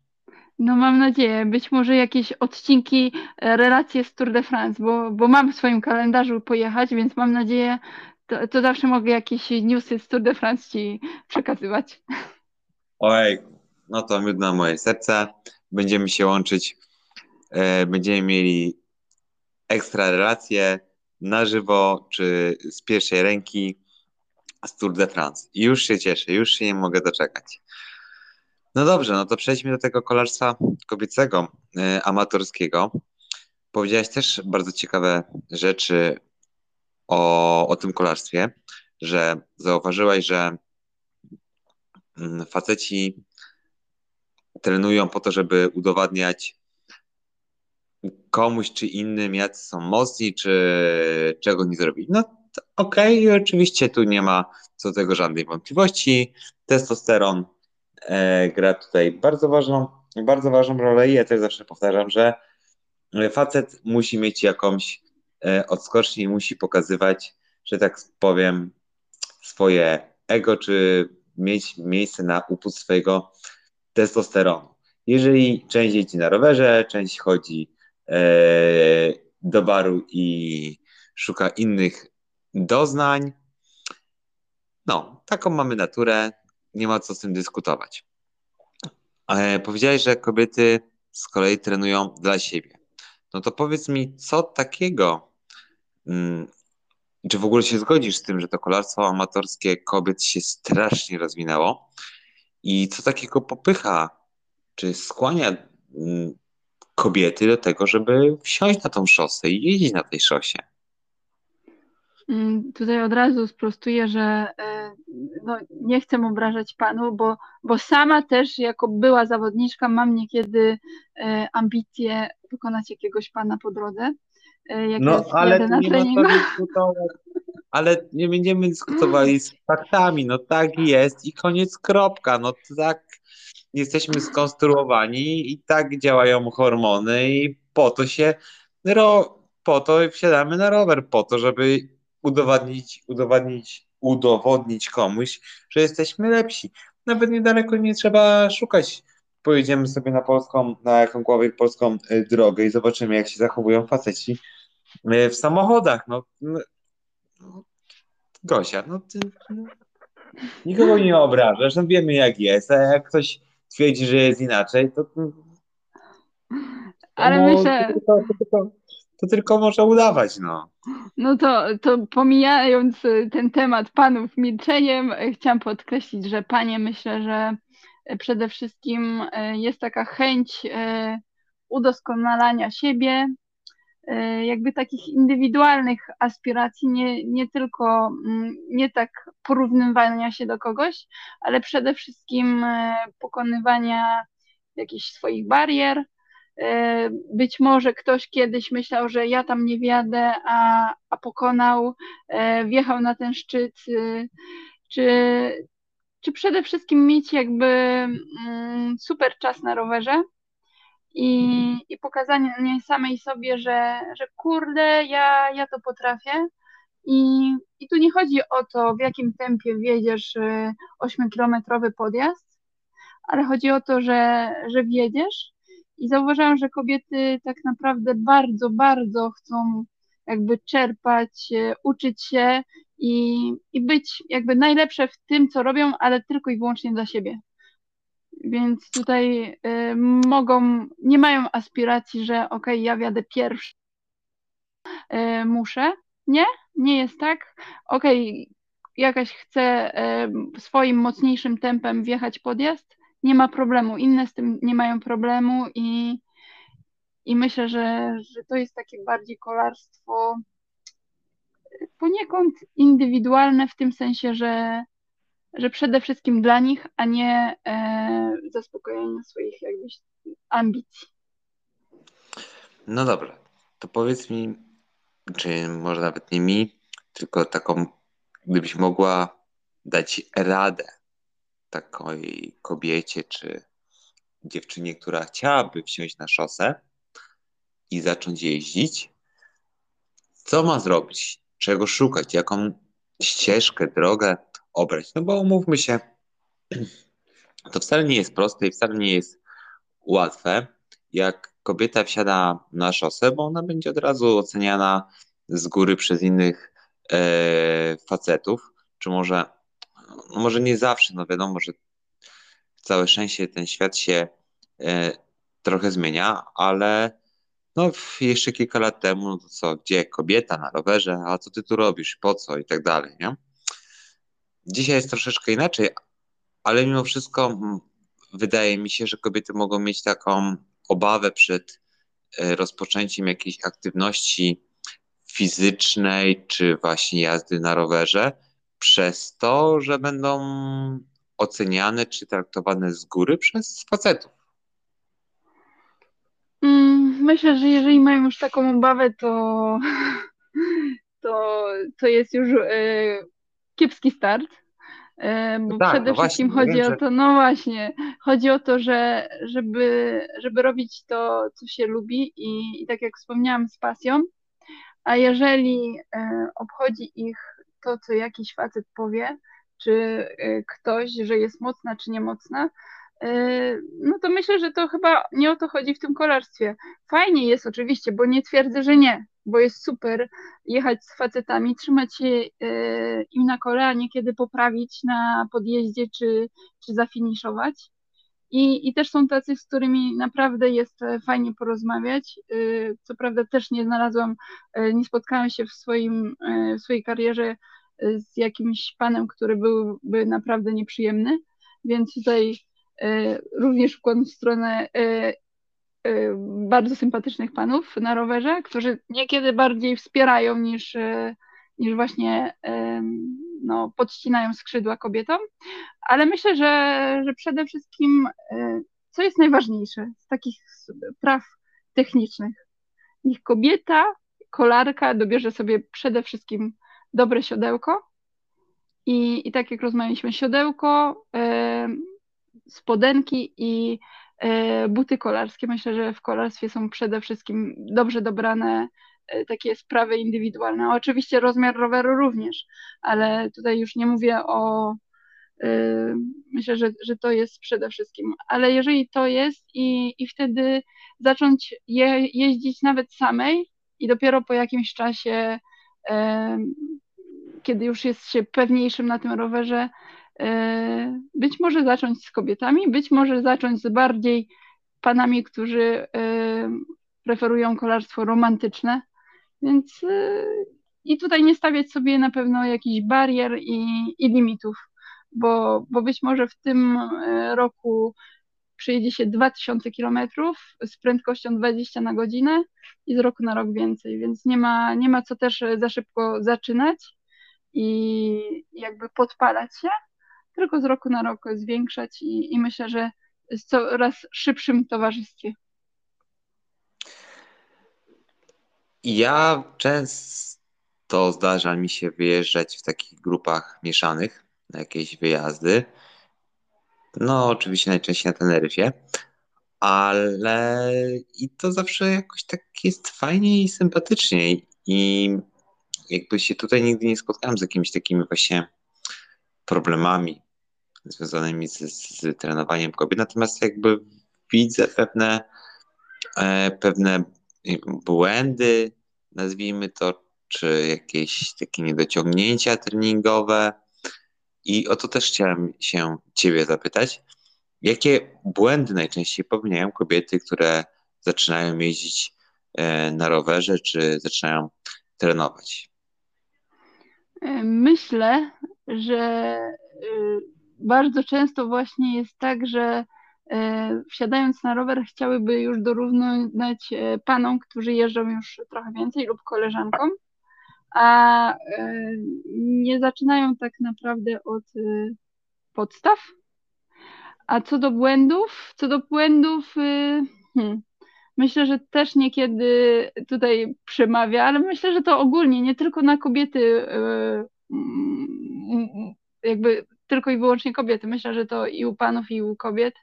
No mam nadzieję, być może jakieś odcinki, e, relacje z Tour de France, bo, bo mam w swoim kalendarzu pojechać, więc mam nadzieję, to, to zawsze mogę jakieś newsy z Tour de France Ci przekazywać. Ojej, no to miód na moje serce. Będziemy się łączyć, e, będziemy mieli ekstra relacje na żywo czy z pierwszej ręki z Tour de France. Już się cieszę, już się nie mogę doczekać. No dobrze, no to przejdźmy do tego kolarstwa kobiecego, y, amatorskiego. Powiedziałaś też bardzo ciekawe rzeczy o, o tym kolarstwie, że zauważyłaś, że mm, faceci trenują po to, żeby udowadniać komuś czy innym, jak są mocni, czy czego nie zrobili. No okej, okay, oczywiście tu nie ma co do tego żadnej wątpliwości. Testosteron gra tutaj bardzo ważną, bardzo ważną rolę i ja też zawsze powtarzam, że facet musi mieć jakąś e, odskocznię i musi pokazywać, że tak powiem, swoje ego, czy mieć miejsce na upust swojego testosteronu. Jeżeli część jeździ na rowerze, część chodzi e, do baru i szuka innych doznań. No, taką mamy naturę, nie ma co z tym dyskutować. E, powiedziałeś, że kobiety z kolei trenują dla siebie. No to powiedz mi, co takiego, hmm, czy w ogóle się zgodzisz z tym, że to kolarstwo amatorskie kobiet się strasznie rozwinęło i co takiego popycha, czy skłania hmm, kobiety do tego, żeby wsiąść na tą szosę i jeździć na tej szosie? Mm, tutaj od razu sprostuję, że e, no, nie chcę obrażać panu, bo, bo sama też jako była zawodniczka mam niekiedy e, ambicje pokonać jakiegoś pana po drodze. E, no, ale na nie ma co dyskutować. Ale nie będziemy dyskutowali z faktami. No tak jest i koniec kropka. No tak jesteśmy skonstruowani i tak działają hormony i po to się ro, po to wsiadamy na rower, po to, żeby udowodnić, udowodnić, udowodnić komuś, że jesteśmy lepsi. Nawet niedaleko nie trzeba szukać. Pojedziemy sobie na polską, na jakąkolwiek polską y, drogę i zobaczymy, jak się zachowują faceci y, w samochodach. No, Gosia, no ty no, nikogo nie obrażasz, no wiemy jak jest, a jak ktoś twierdzi, że jest inaczej, to, to ale no, myślę... To, to, to tylko może udawać, no. No to, to pomijając y, ten temat panów milczeniem, y, chciałam podkreślić, że panie myślę, że y, przede wszystkim jest taka chęć udoskonalania siebie, jakby takich indywidualnych aspiracji, nie, nie tylko mm, nie tak porównywania się do kogoś, ale przede wszystkim pokonywania jakichś swoich barier, być może ktoś kiedyś myślał, że ja tam nie wjadę, a, a pokonał, e, wjechał na ten szczyt, y, czy, czy przede wszystkim mieć jakby mm, super czas na rowerze i, i pokazanie samej sobie, że, że kurde, ja, ja to potrafię. I, I tu nie chodzi o to, w jakim tempie wjedziesz 8-kilometrowy y, podjazd, ale chodzi o to, że, że wjedziesz i zauważyłam, że kobiety tak naprawdę bardzo, bardzo chcą jakby czerpać, e, uczyć się i, i być jakby najlepsze w tym, co robią, ale tylko i wyłącznie dla siebie. Więc tutaj y, mogą, nie mają aspiracji, że okej, okay, ja wiadę pierwszy, y, muszę. Nie, nie jest tak. Okej, okay, jakaś chce y, swoim mocniejszym tempem wjechać podjazd, nie ma problemu. Inne z tym nie mają problemu i, i myślę, że, że to jest takie bardziej kolarstwo poniekąd indywidualne w tym sensie, że że przede wszystkim dla nich, a nie e, zaspokojenia swoich jakbyś ambicji. No dobra, to powiedz mi, czy może nawet nie mi, tylko taką, gdybyś mogła dać radę takiej kobiecie czy dziewczynie, która chciałaby wsiąść na szosę i zacząć jeździć, co ma zrobić? Czego szukać? Jaką ścieżkę, drogę obrać. No bo umówmy się, to wcale nie jest proste i wcale nie jest łatwe, jak kobieta wsiada na szosę, bo ona będzie od razu oceniana z góry przez innych e, facetów, czy może, no może nie zawsze, no wiadomo, że całe szczęście ten świat się e, trochę zmienia, ale no jeszcze kilka lat temu, no to co, gdzie kobieta na rowerze, a co ty tu robisz, po co i tak dalej, nie? Dzisiaj jest troszeczkę inaczej, ale mimo wszystko wydaje mi się, że kobiety mogą mieć taką obawę przed e, rozpoczęciem jakiejś aktywności fizycznej, czy właśnie jazdy na rowerze, przez to, że będą oceniane czy traktowane z góry przez facetów. Mm, myślę, że jeżeli mają już taką obawę, to, to, to jest już e, kiepski start. E, bo tak, przede no wszystkim właśnie, chodzi o to, no właśnie, chodzi o to, że żeby, żeby robić to, co się lubi i, i tak jak wspomniałam, z pasją, a jeżeli e, obchodzi ich to, co jakiś facet powie, czy e, ktoś, że jest mocna, czy niemocna, e, no to myślę, że to chyba nie o to chodzi w tym kolarstwie. Fajnie jest oczywiście, bo nie twierdzę, że nie, bo jest super jechać z facetami, trzymać się e, im na kole, a niekiedy poprawić na podjeździe czy, czy zafiniszować. I, I też są tacy, z którymi naprawdę jest e, fajnie porozmawiać. E, co prawda też nie znalazłam, nie spotkałam się w, swoim, w swojej karierze z jakimś panem, który byłby naprawdę nieprzyjemny, więc tutaj również ukłon w stronę bardzo sympatycznych panów na rowerze, którzy niekiedy bardziej wspierają niż, niż właśnie no, podcinają skrzydła kobietom, ale myślę, że, że przede wszystkim y, co jest najważniejsze z takich praw technicznych, niech kobieta, kolarka dobierze sobie przede wszystkim dobre siodełko i, i tak jak rozmawialiśmy, siodełko, spodenki i E, buty kolarskie. Myślę, że w kolarstwie są przede wszystkim dobrze dobrane e, takie sprawy indywidualne. Oczywiście rozmiar roweru również, ale tutaj już nie mówię o. E, myślę, że, że to jest przede wszystkim. Ale jeżeli to jest i, i wtedy zacząć je, jeździć nawet samej i dopiero po jakimś czasie, kiedy już jest się pewniejszym na tym rowerze, E, być może zacząć z kobietami, być może zacząć z bardziej panami, którzy e, preferują kolarstwo romantyczne, więc e, i tutaj nie stawiać sobie na pewno jakichś barier i, i limitów, bo, bo być może w tym roku przyjedzie się 2000 km z prędkością 20 na godzinę i z roku na rok więcej, więc nie ma, nie ma co też za szybko zaczynać i jakby podpalać się, tylko z roku na rok zwiększać i, i myślę, że z coraz szybszym towarzystwie. Ja często zdarza mi się wyjeżdżać w takich grupach mieszanych na jakieś wyjazdy. No, oczywiście najczęściej na Teneryfie, ale i to zawsze jakoś tak jest fajniej i sympatycznie. I jakby się tutaj nigdy nie spotkałem z jakimiś takimi właśnie problemami związanymi z, z trenowaniem kobiet, natomiast jakby widzę pewne, e, pewne błędy, nazwijmy to, czy jakieś takie niedociągnięcia treningowe. I o to też chciałem się Ciebie zapytać. Jakie błędy najczęściej popełniają kobiety, które zaczynają jeździć e, na rowerze, czy zaczynają trenować? E, myślę, że e, bardzo często właśnie jest tak, że wsiadając na rower chciałyby już dorównać panom, którzy jeżdżą już trochę więcej lub koleżankom, a nie zaczynają tak naprawdę od podstaw. A co do błędów, co do błędów, hmm, myślę, że też niekiedy tutaj przemawia, ale myślę, że to ogólnie, nie tylko na kobiety, jakby tylko i wyłącznie kobiety. Myślę, że to i u panów, i u kobiet.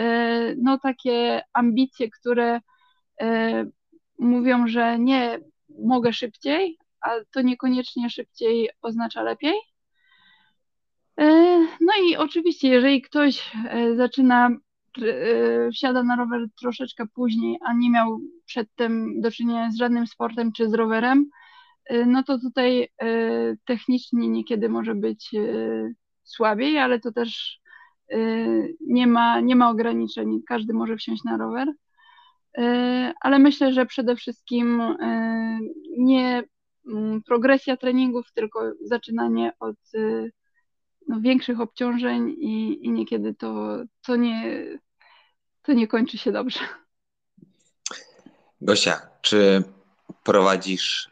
Y, no takie ambicje, które mówią, że nie mogę szybciej, a to niekoniecznie szybciej oznacza lepiej. E, no i oczywiście, jeżeli ktoś e, zaczyna, e, wsiada na rower troszeczkę później, a nie miał przedtem do czynienia z żadnym sportem czy z rowerem, no to tutaj technicznie niekiedy może być słabiej, ale to też nie ma, nie ma ograniczeń. Każdy może wsiąść na rower. Ale myślę, że przede wszystkim nie mm, progresja treningów, tylko zaczynanie od no, większych obciążeń i, i niekiedy to, to, nie, to nie kończy się dobrze. Gosia, czy prowadzisz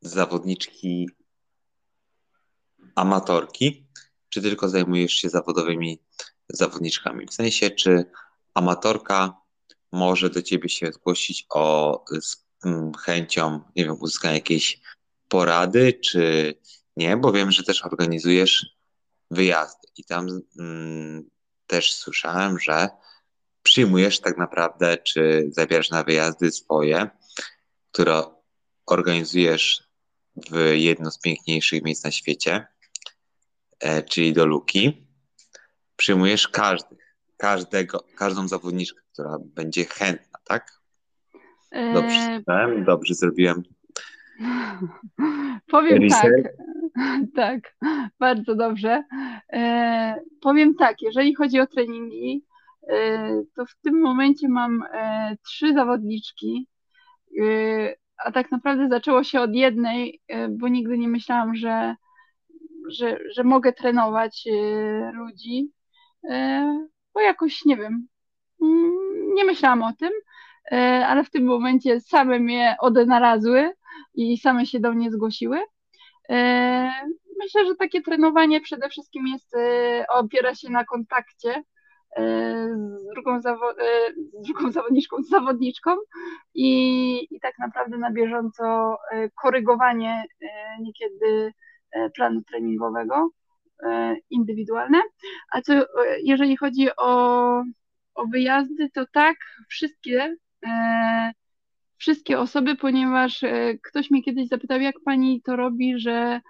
zawodniczki amatorki, czy tylko zajmujesz się zawodowymi zawodniczkami? W sensie, czy amatorka może do ciebie się zgłosić o z mm, chęcią, nie wiem, uzyskania jakiejś porady, czy nie? Bo wiem, że też organizujesz wyjazdy. I tam mm, też słyszałem, że przyjmujesz tak naprawdę, czy zabierasz na wyjazdy swoje, które organizujesz w jedno z piękniejszych miejsc na świecie, czyli do Luki. Przyjmujesz każdych, każdego, każdą zawodniczkę, która będzie chętna, tak? Dobrze, eee... dobrze zrobiłem. Powiem Research. tak. Tak, bardzo dobrze. E, powiem tak, jeżeli chodzi o treningi, e, to w tym momencie mam e, trzy zawodniczki, e, a tak naprawdę zaczęło się od jednej, e, bo nigdy nie myślałam, że, że, że mogę trenować e, ludzi, bo jakoś nie wiem, mm, nie myślałam o tym, ale w tym momencie same mnie odnalazły i same się do mnie zgłosiły. Myślę, że takie trenowanie przede wszystkim jest, opiera się na kontakcie z drugą, zawo- z drugą zawodniczką, z zawodniczką i, i tak naprawdę na bieżąco korygowanie niekiedy planu treningowego indywidualne. A co jeżeli chodzi o, o wyjazdy, to tak, wszystkie wszystkie osoby, ponieważ e, ktoś mnie kiedyś zapytał, jak pani to robi, że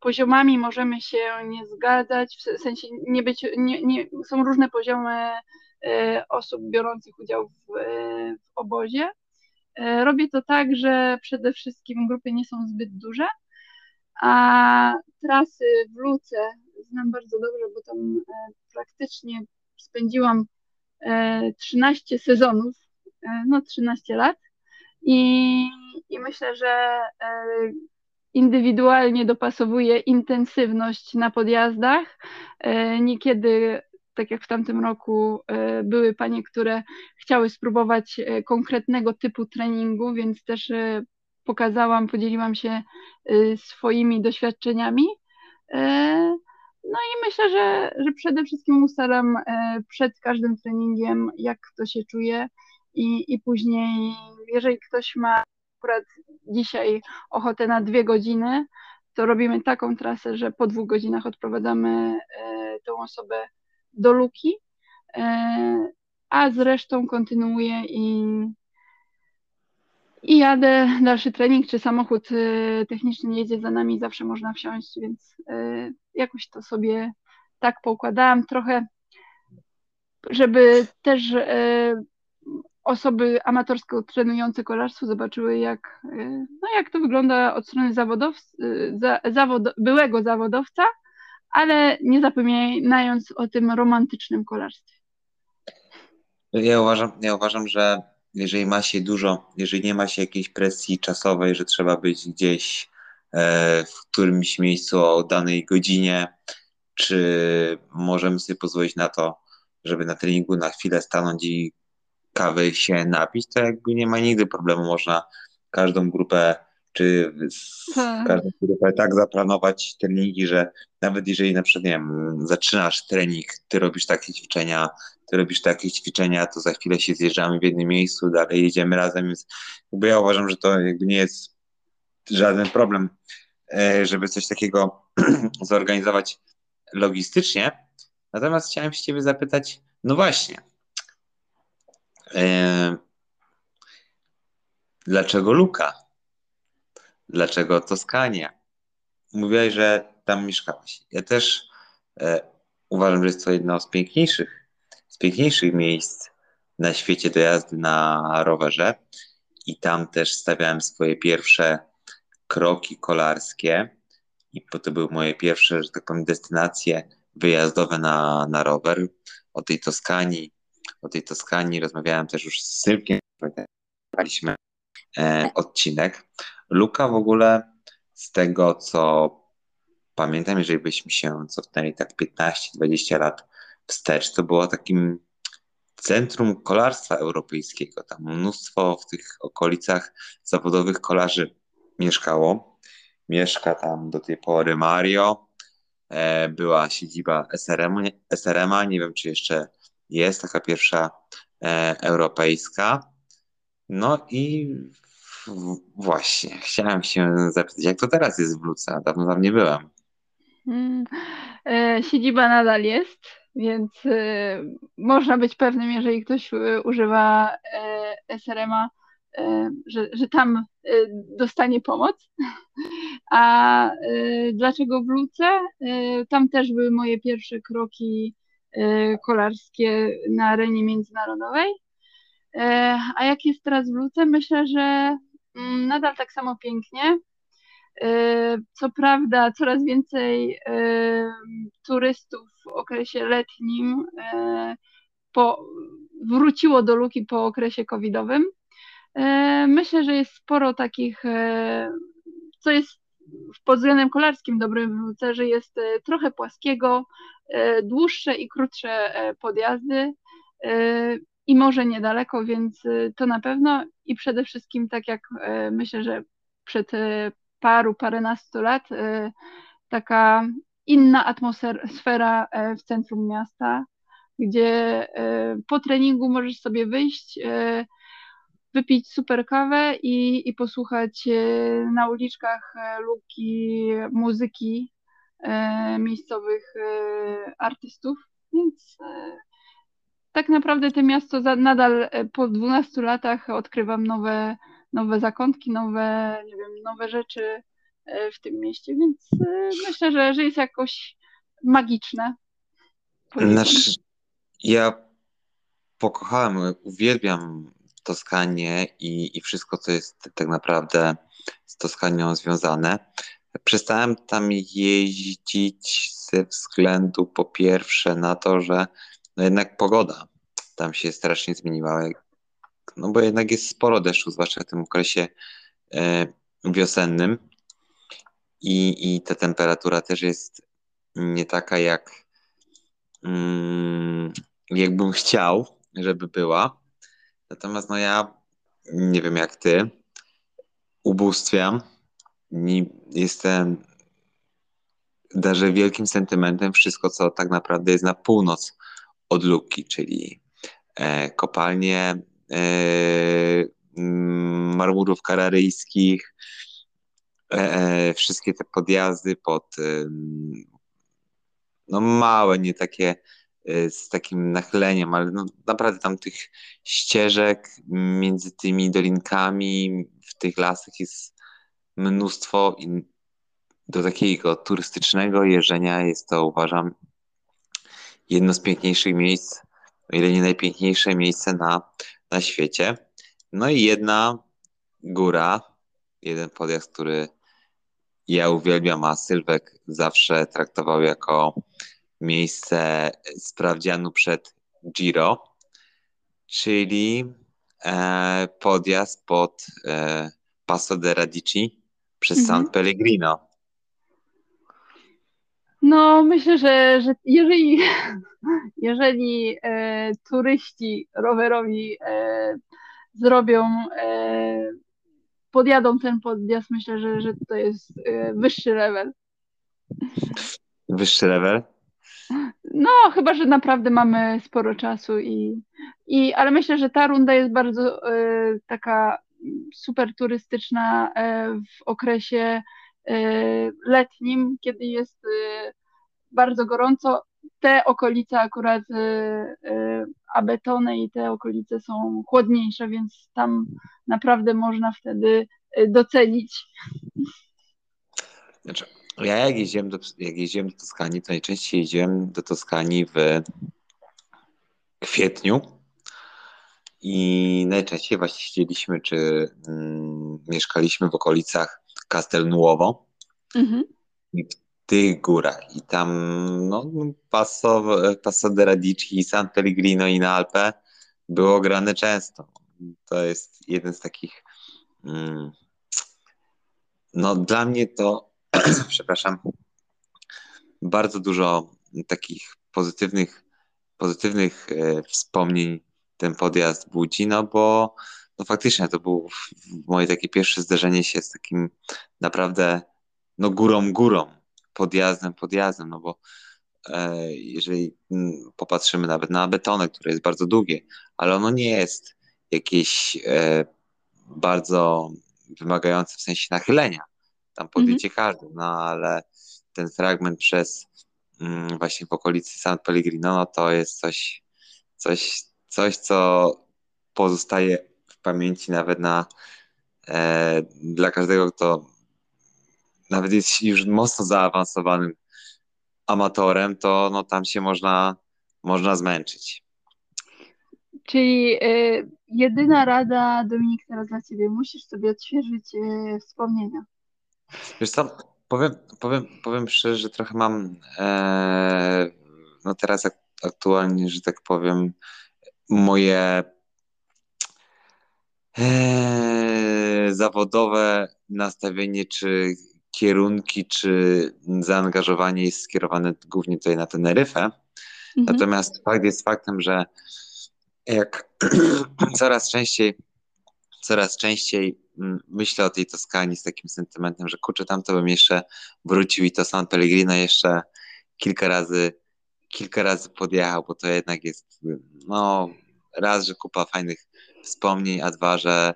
poziomami możemy się nie zgadzać, w sensie nie być, nie, nie, są różne poziomy e, osób biorących udział w, e, w obozie. Robię to tak, że przede wszystkim grupy nie są zbyt duże, a trasy w Luce znam bardzo dobrze, bo tam praktycznie spędziłam 13 sezonów E, no 13 lat i, i myślę, że e, indywidualnie dopasowuję intensywność na podjazdach. E, niekiedy, tak jak w tamtym roku, były panie, które chciały spróbować konkretnego typu treningu, więc też pokazałam, podzieliłam się swoimi doświadczeniami. No i myślę, że, że przede wszystkim ustalam przed każdym treningiem, jak to się czuje, i, i później, jeżeli ktoś ma akurat dzisiaj ochotę na dwie godziny, to robimy taką trasę, że po dwóch godzinach odprowadzamy tą osobę do luki, a z resztą kontynuuję i, i jadę dalszy trening, czy samochód e, techniczny jedzie za nami, zawsze można wsiąść, więc jakoś to sobie tak poukładałam trochę, żeby też osoby amatorsko trenujące kolarstwo zobaczyły, jak, y, no jak to wygląda od strony zawodow, y, za, zawod, byłego zawodowca, ale nie zapominając o tym romantycznym kolarstwie. Ja uważam, ja uważam, że jeżeli ma się dużo, jeżeli nie ma się jakiejś presji czasowej, że trzeba być gdzieś e, w którymś miejscu o danej godzinie, czy możemy sobie pozwolić na to, żeby na treningu na chwilę stanąć i kawy się napić, to jakby nie ma nigdy problemu. Można każdą grupę, czy tak. każdą grupę tak zaplanować treningi, że nawet jeżeli na przykład, nie wiem, zaczynasz trening, ty robisz takie ćwiczenia, ty robisz takie ćwiczenia, to za chwilę się zjeżdżamy w jednym miejscu, dalej jedziemy razem, więc jakby ja uważam, że to jakby nie jest żaden problem, e, żeby coś takiego zorganizować logistycznie. Natomiast chciałem się ciebie zapytać, no właśnie, e, dlaczego Luka? Dlaczego Toskania? Mówiłaś, że tam mieszkałaś. Ja też e, uważam, że jest to jedno z piękniejszych, z piękniejszych miejsc na świecie do jazdy na rowerze. I tam też stawiałem swoje pierwsze kroki kolarskie. I to były moje pierwsze, że tak powiem, destynacje wyjazdowe na, na rower. O tej Toskanii, o tej Toskanii rozmawiałem też już z Sylwkiem, e, odcinek. Luka w ogóle z tego, co pamiętam, jeżeli byśmy się cofnęli tak 15-20 lat wstecz, to było takim centrum kolarstwa europejskiego. Tam mnóstwo w tych okolicach zawodowych kolarzy mieszkało. Mieszka tam do tej pory Mario. E, była siedziba SRM, SRM-a, nie wiem czy jeszcze jest taka pierwsza e, europejska. No i właśnie, chciałem się zapytać, jak to teraz jest w Luce? Dawno tam nie byłem. Hmm. E, siedziba nadal jest, więc e, można być pewnym, jeżeli ktoś e, używa SRM-a, że, że tam dostanie pomoc. A dlaczego w Luce? Tam też były moje pierwsze kroki kolarskie na arenie międzynarodowej. A jak jest teraz w Luce? Myślę, że nadal tak samo pięknie. E, co prawda, coraz więcej e, turystów w okresie letnim e, po, wróciło do Luki po okresie covidowym. Myślę, że jest sporo takich, co jest pod względem kolarskim dobrym w że jest trochę płaskiego, dłuższe i krótsze podjazdy i może niedaleko, więc to na pewno i przede wszystkim tak jak myślę, że przed paru, paręnastu lat y, taka inna atmosfera y, w centrum miasta, gdzie y, po treningu możesz sobie wyjść, wypić super kawę i, i posłuchać na uliczkach luki muzyki miejscowych artystów. Więc tak naprawdę to miasto nadal po 12 latach odkrywam nowe nowe zakątki, nowe, nie wiem, nowe rzeczy e, w tym mieście, więc e, myślę, że, że jest jakoś magiczne. Znaczy, ja pokochałem, uwielbiam Toskanię i, i wszystko, co jest tak naprawdę z Toskanią związane. Przestałem tam jeździć ze względu po pierwsze na to, że no jednak pogoda tam się strasznie zmieniła no bo jednak jest sporo deszczu, zwłaszcza w tym okresie e, wiosennym i, i ta temperatura też jest nie taka jak mm, jakbym chciał, żeby była. Natomiast no ja nie wiem jak ty, ubóstwiam, jestem darzę wielkim sentymentem wszystko, co tak naprawdę jest na północ od Luki, czyli e, kopalnie E, mm, marmurów kararyjskich, e, e, wszystkie te podjazdy pod no małe, nie takie z takim nachyleniem, ale no naprawdę tam tych ścieżek między tymi dolinkami w tych lasach jest mnóstwo i do takiego turystycznego jeżdżenia jest to uważam jedno z piękniejszych miejsc, o ile nie najpiękniejsze miejsce na na świecie. No i jedna góra, jeden podjazd, który ja uwielbiam, a Sylwek zawsze traktował jako miejsce sprawdzianu przed Giro, czyli e, podjazd pod e, Passo de Radici przez mhm. San Pellegrino. No, myślę, że, że jeżeli, jeżeli e, turyści rowerowi e, zrobią, e, podjadą ten podjazd, myślę, że, że to jest e, wyższy level. Wyższy level? No, chyba, że naprawdę mamy sporo czasu i, i ale myślę, że ta runda jest bardzo e, taka super turystyczna e, w okresie letnim, kiedy jest bardzo gorąco. Te okolice akurat y, Abetony i te okolice są chłodniejsze, więc tam naprawdę można wtedy docenić. Znaczy, ja jak jeździłem, do, jak jeździłem do Toskanii, to najczęściej jeździłem do Toskanii w kwietniu i najczęściej właśnie siedzieliśmy czy mm, mieszkaliśmy w okolicach Castelnuovo. Mhm. I tych górach i tam no, Passo, Passo de Radici, San Pellegrino i na Alpe było grane często. To jest jeden z takich mm, no dla mnie to przepraszam bardzo dużo takich pozytywnych pozytywnych e, wspomnień ten podjazd budzi, no bo no faktycznie to było moje takie pierwsze zderzenie się z takim naprawdę no górą górą podjazdem, podjazdem, no bo e, jeżeli mm, popatrzymy nawet na betonę, które jest bardzo długie, ale ono nie jest jakieś e, bardzo wymagające w sensie nachylenia. Tam podjedzie mhm. każdy, no ale ten fragment przez mm, właśnie w okolicy San Pellegrino, no to jest coś, coś, coś co pozostaje pamięci nawet na e, dla każdego, kto nawet jest już mocno zaawansowanym amatorem, to no, tam się można, można zmęczyć. Czyli y, jedyna rada, Dominik, teraz dla Ciebie, musisz sobie odświeżyć y, wspomnienia. Wiesz co, powiem, powiem, powiem szczerze, że trochę mam e, no teraz aktualnie, że tak powiem, moje e, zawodowe nastawienie, czy kierunki czy zaangażowanie jest skierowane głównie tutaj na Teneryfę. Mhm. Natomiast fakt jest faktem, że jak coraz częściej coraz częściej mm, myślę o tej Toskanii z takim sentymentem, że kurczę, tam to bym jeszcze wrócił i to San Pellegrino jeszcze kilka razy kilka razy podjechał, bo to jednak jest no raz, że kupa fajnych wspomnień, a dwa, że,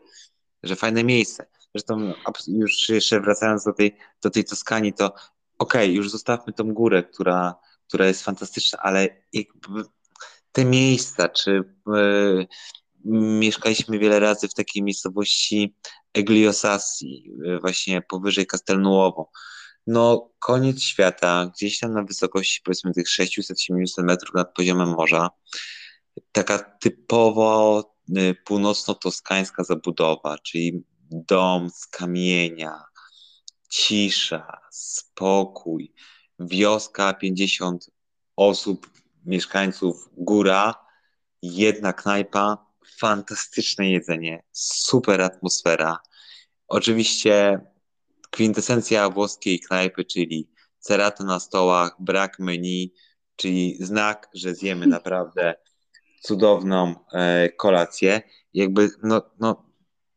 że fajne miejsce. Zresztą już jeszcze wracając do tej, do tej Toskanii, to okej, okay, już zostawmy tą górę, która, która jest fantastyczna, ale te miejsca, czy yy, mieszkaliśmy wiele razy w takiej miejscowości Egliosassi, yy, właśnie powyżej Castelnuovo. No, koniec świata, gdzieś tam na wysokości powiedzmy tych 600-700 metrów nad poziomem morza. Taka typowo północno-toskańska zabudowa, czyli dom z kamienia, cisza, spokój, wioska, 50 osób, mieszkańców, góra, jedna knajpa, fantastyczne jedzenie, super atmosfera. Oczywiście kwintesencja włoskiej knajpy, czyli cerata na stołach, brak menu, czyli znak, że zjemy naprawdę cudowną e, kolację. Jakby no, no,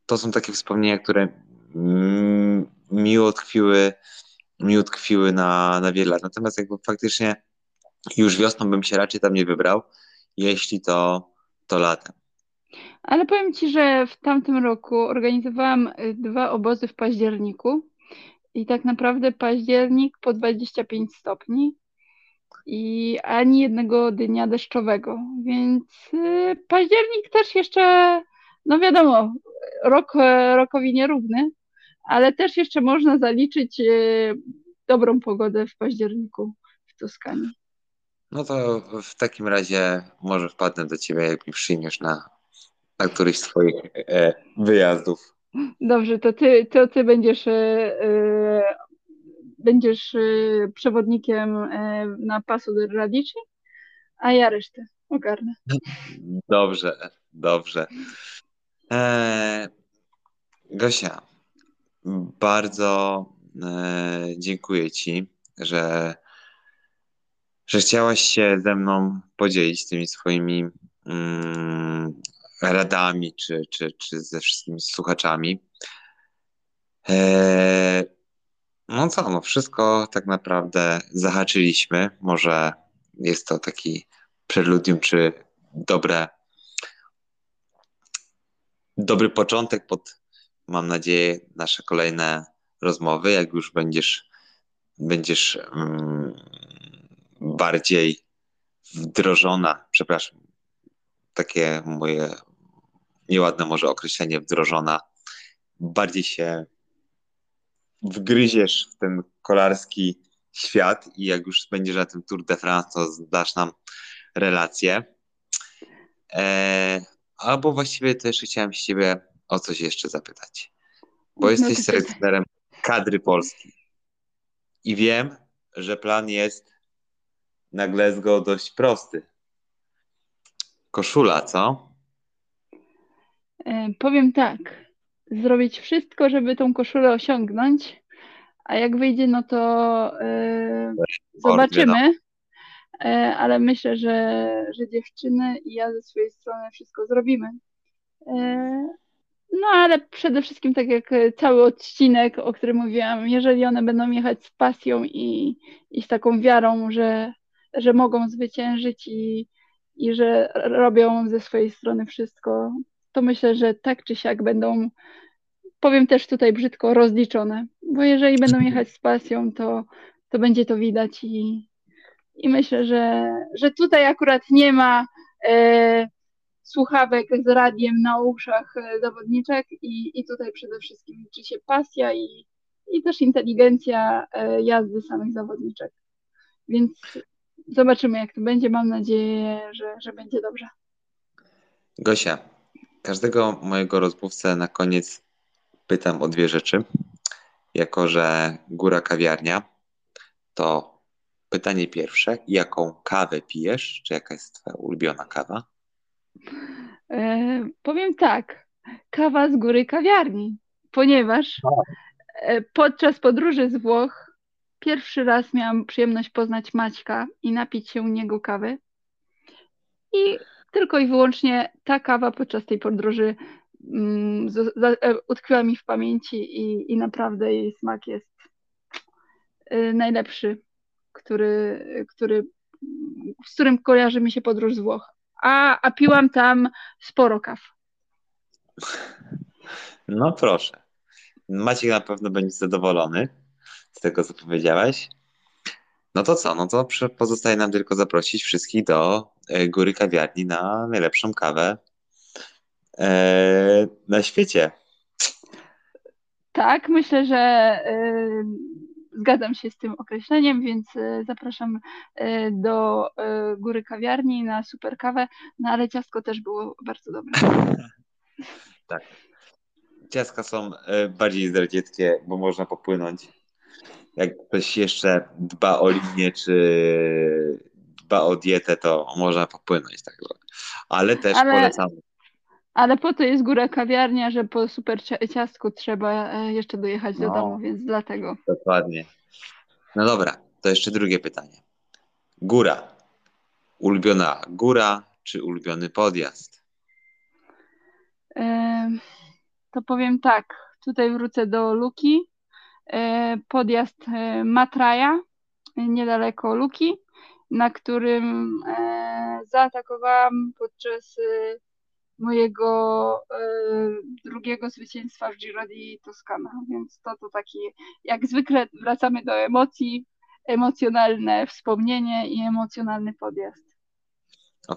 to są takie wspomnienia, które mi utkwiły, mi utkwiły na, na wiele lat. Natomiast jakby faktycznie już wiosną bym się raczej tam nie wybrał, jeśli to, to latem. Ale powiem Ci, że w tamtym roku organizowałam y, dwa obozy w październiku i tak naprawdę październik po 25 stopni i ani jednego dnia deszczowego, więc y, październik też jeszcze, no wiadomo, rok rokowi nierówny, ale też jeszcze można zaliczyć e, dobrą pogodę w październiku w Toskanii. No to w takim razie może wpadnę do ciebie, jak mi przyjmiesz na, na któryś z twoich e, wyjazdów. Dobrze, to ty, to ty będziesz e, będziesz przewodnikiem na Paso de Radici, a ja resztę ogarnę. Dobrze, dobrze. Eee, Gosia, bardzo e, dziękuję Ci, że, że chciałaś się ze mną podzielić tymi swoimi mm, radami, czy, czy, czy ze wszystkimi słuchaczami. E, no co, no wszystko tak naprawdę zahaczyliśmy. Może jest to taki preludium, czy dobre, dobry początek pod, mam nadzieję, nasze kolejne rozmowy, jak już będziesz, będziesz um, bardziej wdrożona, przepraszam, takie moje nieładne może określenie wdrożona, bardziej się wgryziesz w ten kolarski świat i jak już będziesz na tym Tour de France, to zdasz nam relacje. E, albo właściwie też chciałem się ciebie o coś jeszcze zapytać. Bo no jesteś selekcjonerem kadry Polski. I wiem, że plan jest na Glasgow dość prosty. Koszula, co? E, powiem tak. Zrobić wszystko, żeby tą koszulę osiągnąć, a jak wyjdzie, no to yy, zobaczymy. E, ale myślę, że, że dziewczyny i ja ze swojej strony wszystko zrobimy. E, no ale przede wszystkim, tak jak cały odcinek, o którym mówiłam, jeżeli one będą jechać z pasją i, i z taką wiarą, że, że mogą zwyciężyć i, i że robią ze swojej strony wszystko, to myślę, że tak czy siak będą, powiem też tutaj brzydko, rozliczone. Bo jeżeli będą jechać z pasją, to, to będzie to widać i, i myślę, że, że tutaj akurat nie ma e, słuchawek z radiem na uszach e, zawodniczek i, i tutaj przede wszystkim liczy się pasja i, i też inteligencja e, jazdy samych zawodniczek. Więc zobaczymy, jak to będzie. Mam nadzieję, że, że będzie dobrze. Gosia, każdego mojego rozmówcę na koniec pytam o dwie rzeczy. Jako, że góra kawiarnia, to Pytanie pierwsze, jaką kawę pijesz? Czy jaka jest twoja ulubiona kawa? E, powiem tak, kawa z góry kawiarni, ponieważ e, podczas podróży z Włoch pierwszy raz miałam przyjemność poznać Maćka i napić się u niego kawy. I tylko i wyłącznie ta kawa podczas tej podróży mm, z, z, e, utkwiła mi w pamięci i, i naprawdę jej smak jest y, najlepszy który, który, z którym kojarzy mi się podróż z Włoch. A, a piłam tam sporo kaw. No proszę. Maciek na pewno będzie zadowolony z tego, co powiedziałeś. No to co? No to pozostaje nam tylko zaprosić wszystkich do Góry Kawiarni na najlepszą kawę e, na świecie. Tak, myślę, że e, zgadzam się z tym określeniem, więc e, zapraszam e, do e, góry kawiarni na super kawę, no ale ciastko też było bardzo dobre. tak. Ciastka są bardziej zdradzieckie, bo można popłynąć. Jak ktoś jeszcze dba o linię, czy dba o dietę, to można popłynąć. Tak. Ale też ale... polecamy. Ale po to jest góra kawiarnia, że po super ciastku trzeba e, jeszcze dojechać do no, domu, więc dlatego. Dokładnie. No dobra, to jeszcze drugie pytanie. Góra. Ulubiona góra czy ulubiony podjazd? to powiem tak. Tutaj wrócę do Luki. E, podjazd e, Matraja, niedaleko Luki, na którym zaatakowałam podczas mojego e, drugiego zwycięstwa w Giro di Toscana, więc to to taki, jak zwykle wracamy do emocji, emocjonalne wspomnienie i emocjonalny podjazd. A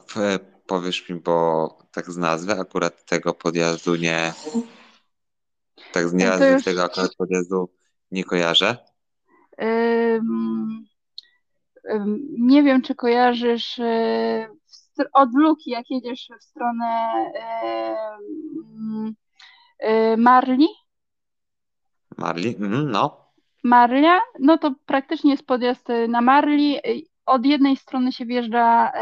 powiesz mi, bo tak z nazwy akurat tego podjazdu nie, tak z no nazwy już... tego akurat podjazdu nie kojarzę. Um, nie wiem, czy kojarzysz e, od Luki, jak jedziesz w stronę yy, Marli. Marli, mm, no. Marlia, no to praktycznie jest podjazd na Marli. Od jednej strony się wjeżdża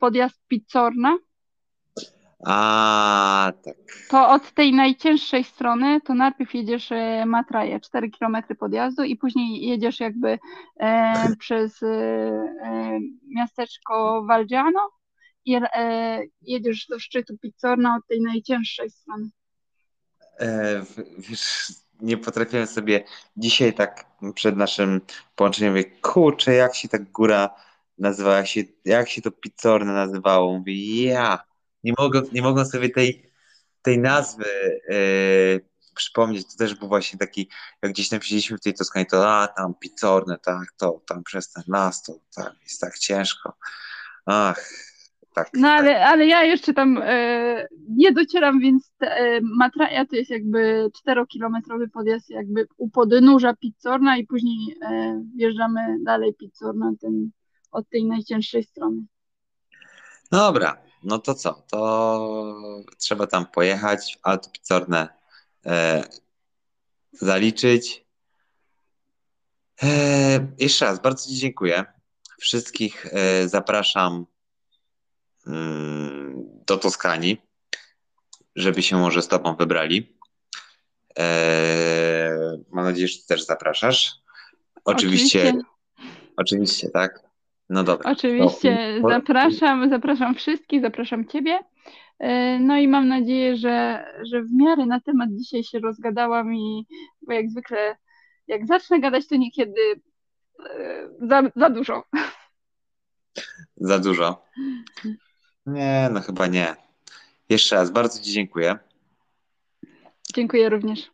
podjazd Pizzorna, A, tak. to od tej najcięższej strony to najpierw jedziesz e, Matraje, 4 km podjazdu i później jedziesz jakby e, przez e, e, miasteczko Valgiano i e, jedziesz do szczytu Pizzorna od tej najcięższej strony. E, wiesz, nie potrafiłem sobie dzisiaj tak przed naszym połączeniem mówię, kurczę, jak się ta góra nazywała, jak się, jak się to Pizzorne nazywało. Mówię, ja, nie mogę, nie mogę sobie tej, tej nazwy e, przypomnieć. To też był właśnie taki, jak gdzieś siedzieliśmy w tej Toskanii, to a, tam Pizzorne, tak, to tam przez ten las, to tam jest tak ciężko. Ach, tak. No ale, ale ja jeszcze tam e, nie docieram, więc te, e, Matraja to jest jakby 4-kilometrowy podjazd jakby u podnóża Pizzorna i później wjeżdżamy dalej Pizzorna ten, od tej najcięższej strony. Dobra, no to co? To trzeba tam pojechać, Alto Pizzorne e, zaliczyć. E, jeszcze raz, bardzo Ci dziękuję. Wszystkich e, zapraszam mm, do Toskanii, żeby się może z Tobą wybrali. E, mam nadzieję, że Ty też zapraszasz. Oczywiście, Oczywiście. oczywiście, tak. No dobra. Oczywiście To- zapraszam, zapraszam wszystkich, zapraszam Ciebie. E, No i mam nadzieję, że, że w miarę na temat dzisiaj się rozgadałam i bo jak zwykle jak zacznę gadać, to niekiedy e, za, za dużo. Za dużo. Nie, no chyba nie. Jeszcze raz bardzo Ci dziękuję. Dziękuję również.